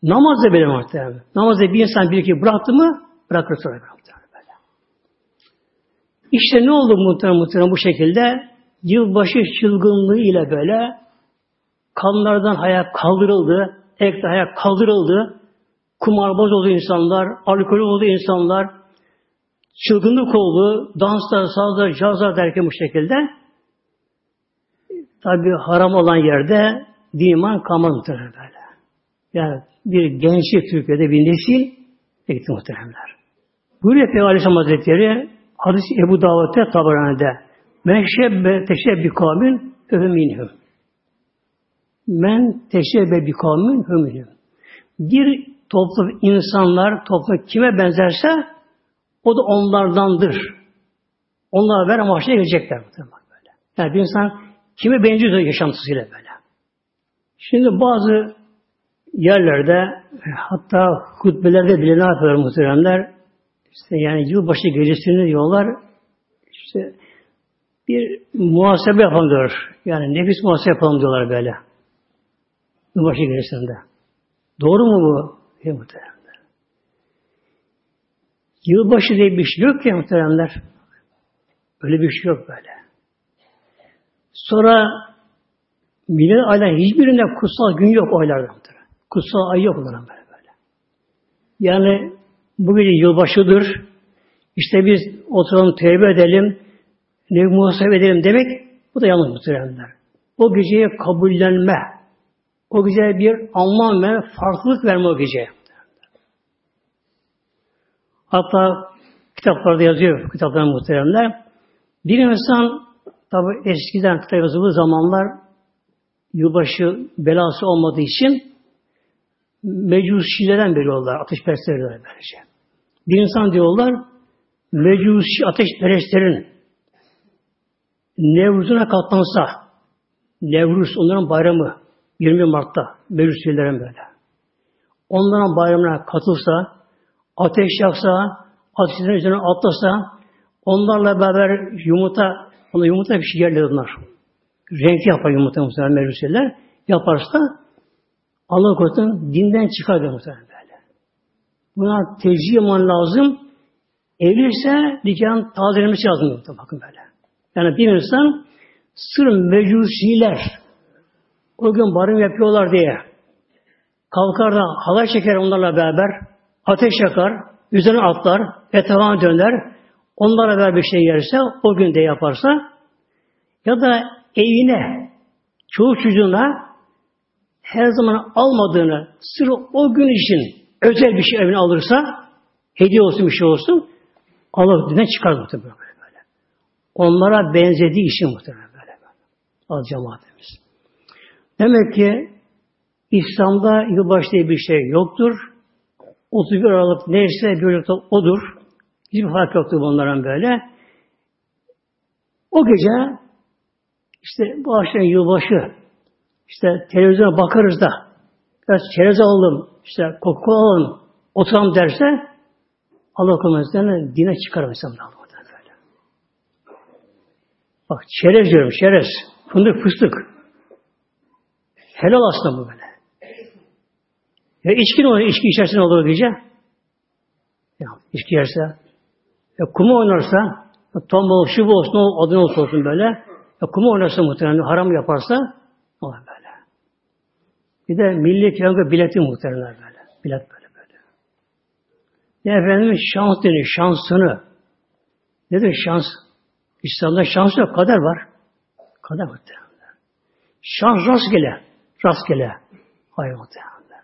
Namazda böyle muhtemelen. Namazda bir insan bir iki bıraktı mı bırakır sonra muhtemelen. İşte ne oldu muhtemelen muhtemelen bu şekilde? Yılbaşı çılgınlığı ile böyle kanlardan hayat kaldırıldı, ekte hayat kaldırıldı, kumarbaz oldu insanlar, alkol oldu insanlar, çılgınlık oldu, danslar, sazlar, cazlar derken bu şekilde tabi haram olan yerde diman kalmaz muhtemelen böyle. Yani bir gençlik Türkiye'de bir nesil gitti muhteremler. Buyuruyor Peygamber Aleyhisselam Hazretleri hadis Ebu Davud'da Tabarani'de Men şebbe teşebbi kavmin öhminhüm. Men teşebbe bi kavmin öhminhüm. Bir toplum insanlar toplum kime benzerse o da onlardandır. Onlar ver amaçla gelecekler. Böyle. Yani bir insan kime benziyor yaşantısıyla böyle. Şimdi bazı yerlerde hatta hutbelerde bile ne yapıyorlar muhteremler? İşte yani yılbaşı gecesini diyorlar işte bir muhasebe yapalım diyor. Yani nefis muhasebe yapalım diyorlar böyle. Yılbaşı gecesinde. Doğru mu bu? Ya muhteremler. Yılbaşı diye bir şey yok ki muhteremler. Öyle bir şey yok böyle. Sonra millet aylar hiçbirinde kutsal gün yok aylarda. Kutsal ay yok onların böyle böyle. Yani bu gece yılbaşıdır. İşte biz oturalım tevbe edelim, ne muhasebe edelim demek bu da yanlış muhteremler. O geceye kabullenme, o geceye bir anlam ve farklılık verme o geceye. Hatta kitaplarda yazıyor kitapların muhteremler. Bir insan tabi eskiden kitap yazıldığı zamanlar yılbaşı belası olmadığı için mecusilerden veriyorlar. Ateşperestler böylece. Bir insan diyorlar mecusi ateşperestlerin Nevruz'una katlansa Nevruz onların bayramı 20 Mart'ta mecusilerin böyle. Onların bayramına katılsa ateş yaksa ateşlerin üzerine atlasa onlarla beraber yumurta ona yumurta bir şey yerler onlar. Renkli yapar yumurta muhtemelen mecusiler. Yaparsa Allah korusun dinden çıkar diyor muhtemelen böyle. Buna tecrübe lazım. Evliyse nikahın tazelemesi lazım. Bakın böyle. Yani bir insan sır mecusiler o gün barın yapıyorlar diye kalkar da halay çeker onlarla beraber ateş yakar, üzerine atlar, etrafına döner, onlarla beraber bir şey yerse, o gün de yaparsa ya da evine, çoğu çocuğuna her zaman almadığını, sırf o gün için özel bir şey evine alırsa, hediye olsun bir şey olsun, Allah dinden çıkar muhtemelen böyle. Onlara benzediği için muhtemelen böyle. Az cemaatimiz. Demek ki İslam'da yılbaşı diye bir şey yoktur. 31 Aralık neyse bir odur. Hiçbir fark yoktur bunların böyle. O gece işte bu akşam yılbaşı işte televizyona bakarız da biraz çerez alalım, işte koku alalım, oturalım derse Allah korumasından dine çıkar mesela böyle. Bak çerez diyorum, çerez. Fındık, fıstık. Helal aslında bu böyle. Ya içki ne olur? İçki içerse ne olur gece? Ya içki yerse. Ya kumu oynarsa, tombol, şu olsun, adı olsun, olsun böyle. Ya kumu oynarsa muhtemelen haram yaparsa olur böyle. Bir de milli piyango bileti muhtemelen böyle. Bilet böyle böyle. Ne efendim şans deniyor, şansını. Nedir şans? İslam'da şans yok, kader var. Kader muhtemelen. Şans rastgele. Rastgele. Hayır muhtemelen.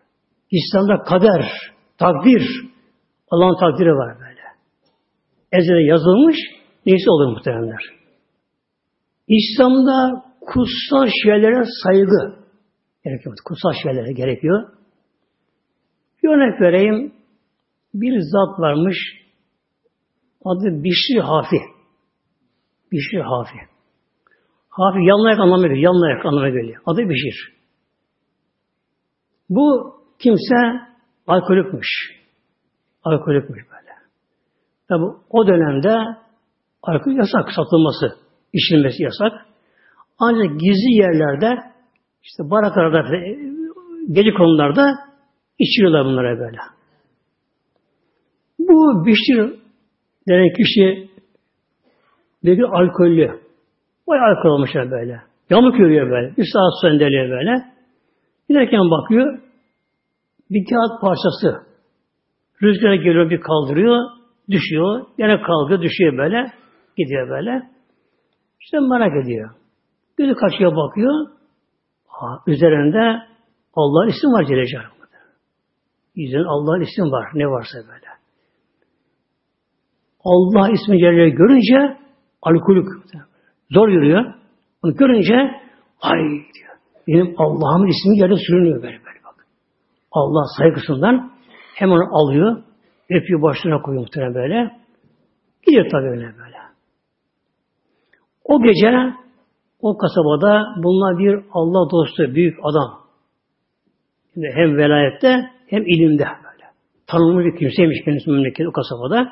İslam'da kader, takdir, Allah'ın takdiri var böyle. Ezele yazılmış, neyse olur muhtemelenler. İslam'da kutsal şeylere saygı, gerekiyor. Kutsal şeylere gerekiyor. Bir örnek vereyim. Bir zat varmış. Adı Bişri Hafi. Bişri Hafi. Hafi yanlayak anlamına geliyor. Yanlayak anlamına geliyor. Adı Bişir. Bu kimse alkolikmiş. Alkolikmiş böyle. Tabi o dönemde alkol yasak satılması, içilmesi yasak. Ancak gizli yerlerde işte baraklarda, gece konularda içiyorlar bunlara böyle. Bu Bişir denen kişi bir alkollü. Vay alkol olmuşlar böyle. Yamuk yürüyor böyle. Bir saat sendeliyor böyle. Giderken bakıyor. Bir kağıt parçası. Rüzgara geliyor bir kaldırıyor. Düşüyor. Yine kalkıyor düşüyor böyle. Gidiyor böyle. İşte merak ediyor. Gözü kaçıyor bakıyor üzerinde Allah'ın ismi var Celle Celaluhu'da. Yüzünde Allah'ın ismi var. Ne varsa böyle. Allah ismi Celle görünce alkolük. Zor yürüyor. Onu görünce ay diyor. Benim Allah'ın ismi yerde sürünüyor böyle böyle bak. Allah saygısından hemen alıyor. Öpüyor başına koyuyor muhtemelen böyle. Gidiyor tabii öyle böyle. O gece o kasabada bunlar bir Allah dostu, büyük adam. Yani hem velayette hem ilimde böyle. Tanınmış bir kimseymiş kendisi memleketi o kasabada.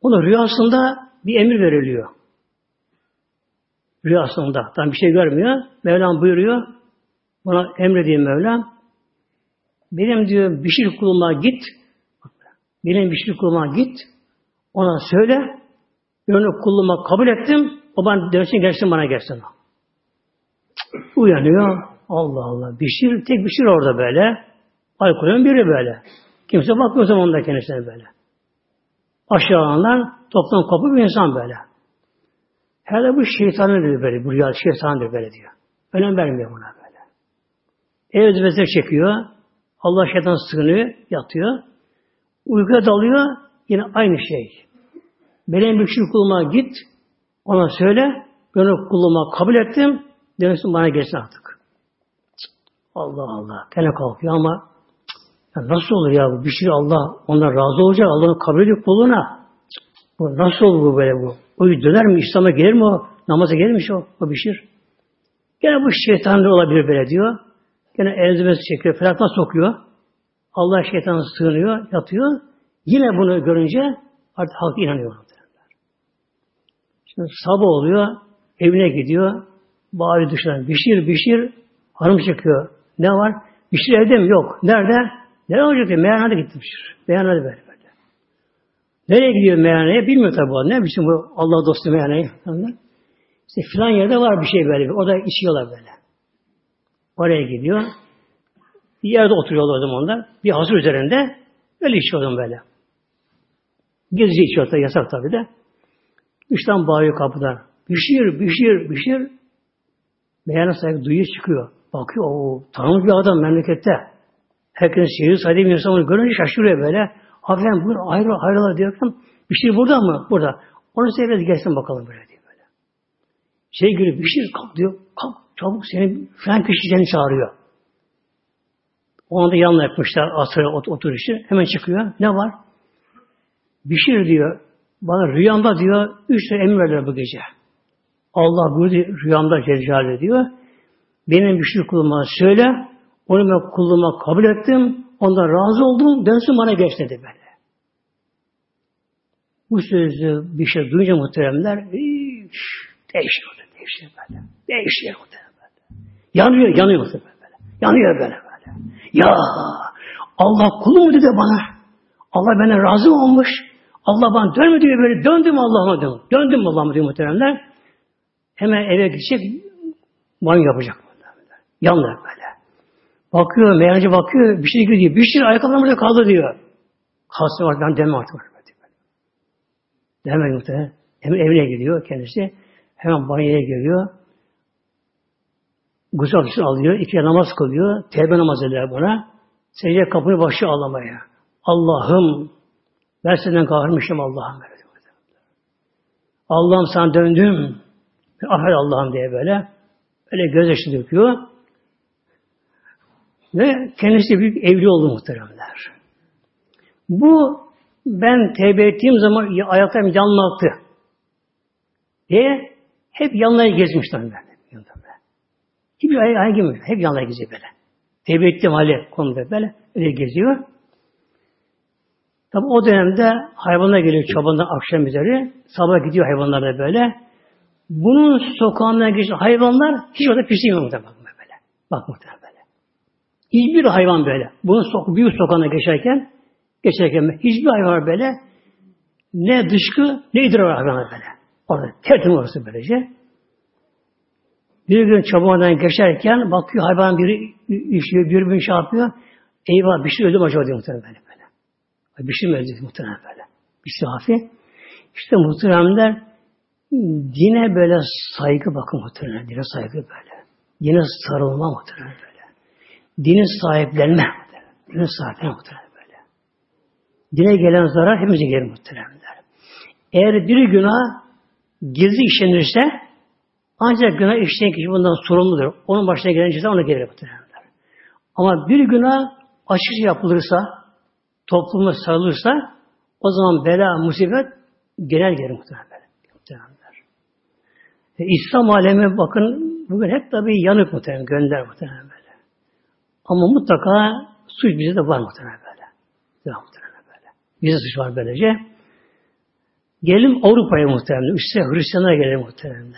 Ona rüyasında bir emir veriliyor. Rüyasında. Tam bir şey görmüyor. Mevlam buyuruyor. Bana emrediğim Mevlam benim diyor Bişir kuluma git. Benim Bişir kuluma git. Ona söyle. Ben onu kuluma kabul ettim. O bana dönsün gelsin bana gelsin. Uyanıyor. Allah Allah. Bişir, tek Bişir orada böyle. Alkolün biri böyle. Kimse bakmıyor zamanında kendisine böyle. Aşağılanlar toplam kopuk bir insan böyle. Herhalde bu şeytanın dedi böyle. Bu rüya şeytandır böyle diyor. Önem vermiyor buna böyle. Ev vezir çekiyor. Allah şeytan sığınıyor, yatıyor. Uykuya dalıyor, yine aynı şey. Benim bir şey kuluma git, ona söyle, ben o kuluma kabul ettim, demesin bana gelsin artık. Allah Allah, gene kalkıyor ama ya nasıl olur ya bu? Bir şey Allah ondan razı olacak, Allah'ın kabul ediyor kuluna. Bu nasıl olur bu böyle bu? O döner mi? İslam'a gelir mi o? Namaza gelir mi o? O bir şey. Gene bu şeytan olabilir böyle diyor. Gene elzimesi çekiyor, felaktan sokuyor. Allah şeytanı sığınıyor, yatıyor. Yine bunu görünce artık halk inanıyor. Şimdi sabah oluyor, evine gidiyor. Bağırıyor dışarı. Bişir, bişir. Hanım çıkıyor. Ne var? Bişir evde mi? Yok. Nerede? Nereye olacak diye. Meyhanede gitti Bişir. Meyhanede böyle böyle. Nereye gidiyor meyhaneye? Bilmiyor tabi. Ne biçim bu Allah dostu meyhaneyi? İşte filan yerde var bir şey böyle. O da içiyorlar böyle. Oraya gidiyor. Bir yerde oturuyorlar o zaman. Bir hazır üzerinde öyle içiyordum böyle. Gizlice içiyor da yasak tabi de. Dıştan bağırıyor kapıdan. Bişir, bişir, bişir. Meyhane sahibi duyuyor çıkıyor. Bakıyor o tanınmış bir adam memlekette. Herkes şehir sahibi bir insan görünce şaşırıyor böyle. Efendim buyur ayrı ayrılar diyorken Bişir burada mı? Burada. Onu biraz gelsin bakalım böyle diyor böyle. Şey geliyor Bişir kalk diyor. Kalk çabuk seni falan kişi seni çağırıyor. Onu da yanına yapmışlar ot oturuşu. Hemen çıkıyor. Ne var? Bişir diyor. Bana rüyamda diyor üç tane emir verdiler bu gece. Allah buyurdu rüyamda Celle diyor. Benim bir kuluma söyle. Onu ben kuluma kabul ettim. Ondan razı oldum. Dönsün bana geç dedi böyle. Bu sözü bir şey duyunca muhteremler değişiyor. Değişiyor böyle. Değişiyor muhteremler. Yanıyor, yanıyor muhteremler böyle. Yanıyor böyle. Ya Allah kulu mu dedi bana? Allah bana razı olmuş. Allah bana dönme diyor böyle. Döndüm Allah'ıma diyor. Döndüm Allah'ıma diyor muhteremler. Hemen eve gidecek. Banyo yapacak. Yanlar böyle. Bakıyor, meyhancı bakıyor, bir şey gidiyor. Bir şey ayakkabılar burada kaldı diyor. Kalsın var, ben demem artık. Demem muhtemelen. Hemen evine gidiyor kendisi. Hemen banyoya geliyor. Gusül abdestini alıyor, iki namaz kılıyor, tevbe namaz eder buna. Secde kapını başı ağlamaya. Allah'ım ben senden kahırmışım Allah'ım. Allah'ım sana döndüm. Affet Allah'ım diye böyle. Öyle gözyaşı döküyor. Ve kendisi büyük evli oldu muhteremler. Bu ben tevbe ettiğim zaman ayaklarım yanlattı. Diye hep yanlara gezmişler ben. Hiçbir ayağa ayağa girmiyor. Hep yanlara geziyor böyle. Tevbe ettiğim hali konuda böyle. Öyle geziyor. Tabi o dönemde hayvanlar geliyor çobandan akşam üzeri. Sabah gidiyor hayvanlar da böyle. Bunun sokağından geçen hayvanlar hiç orada pislemiyor muhtemelen böyle. Bak muhtemelen böyle. Hiçbir hayvan böyle. Bunun sok büyük sokağına geçerken geçerken hiçbir hayvan böyle ne dışkı ne idrar hayvanlar böyle. Orada tertemiz orası böylece. Bir gün çabuğundan geçerken bakıyor hayvan biri işiyor, bir bir şey yapıyor. Eyvah bir şey öldü mü acaba diyor muhtemelen böyle. Bir şey öldü muhtemelen böyle. Bir şey. İşte muhteremler dine böyle saygı bakın muhtemelen. Dine saygı böyle. Dine sarılma muhtemelen böyle. Dine sahiplenme. Dine sahiplenme muhtemelen böyle. Dine gelen zarar hepimize gelir muhteremler. Eğer bir günah gizli işlenirse ancak günah işleyen kişi bundan sorumludur. Onun başına gelen ceza ona gelir muhtemelen. Ama bir günah açıkça yapılırsa, topluma sarılırsa o zaman bela, musibet genel gelir muhtemelen. E, İslam alemi bakın bugün hep tabi yanık muhtemelen, gönder muhtemelen böyle. Ama mutlaka suç bize de var muhtemelen böyle. Var muhtemelen böyle. Bize suç var böylece. Gelelim Avrupa'ya muhtemelen. Üstüne Hristiyanlara gelelim muhtemelen.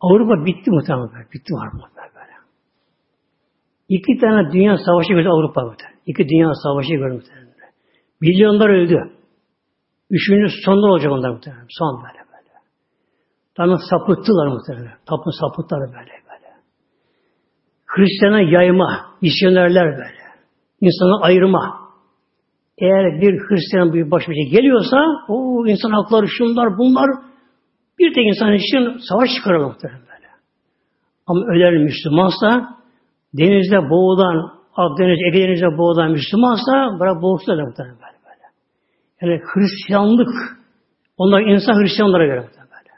Avrupa bitti muhtemelen. Bitti var böyle. İki tane dünya savaşı gördü Avrupa muhtemelen. İki dünya savaşı gördü muhtemelen. Milyonlar öldü. Üçüncü sonda olacak onlar muhtemelen. Son böyle böyle. Tamam sapıttılar muhtemelen. Tapın sapıttılar böyle böyle. Hristiyan'a yayma, misyonerler böyle. İnsanı ayırma. Eğer bir Hristiyan bir baş başa geliyorsa o insan hakları şunlar bunlar bir tek insan için savaş çıkarır muhtemelen böyle. Ama öler Müslümansa denizde boğulan Akdeniz, Ege Denizi'nde boğulan Müslümansa bırak boğulsa da muhtemelen böyle, böyle. Yani Hristiyanlık onlar insan Hristiyanlara göre muhtemelen böyle.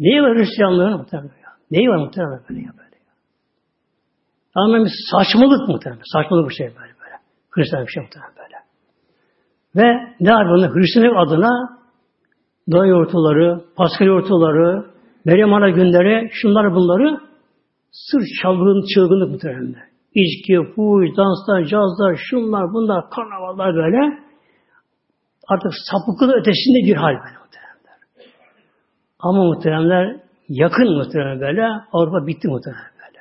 Neyi var Hristiyanlığın muhtemelen ya? Neyi var muhtemelen böyle ya böyle ya? Tamamen bir saçmalık muhtemelen. Saçmalık bir şey böyle böyle. Hristiyan bir şey muhtemelen böyle. Ve ne var bunda? Hristiyanlık adına Doğa yortuları, Pascal yortuları, Meryem Ana günleri, şunlar bunları sırf çalgın, çılgınlık muhtemelen. İçki, fuhuş, danslar, cazlar, şunlar, bunlar, karnavallar böyle. Artık sapıklığı ötesinde bir hal böyle muhteremler. Ama muhteremler yakın muhterem böyle. Avrupa bitti muhterem böyle.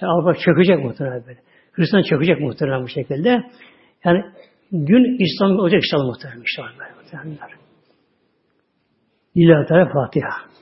Yani Avrupa çökecek muhterem böyle. Hristiyan çökecek muhterem bu şekilde. Yani gün İslam olacak inşallah muhterem inşallah muhteremler. Lillahi Teala Fatiha.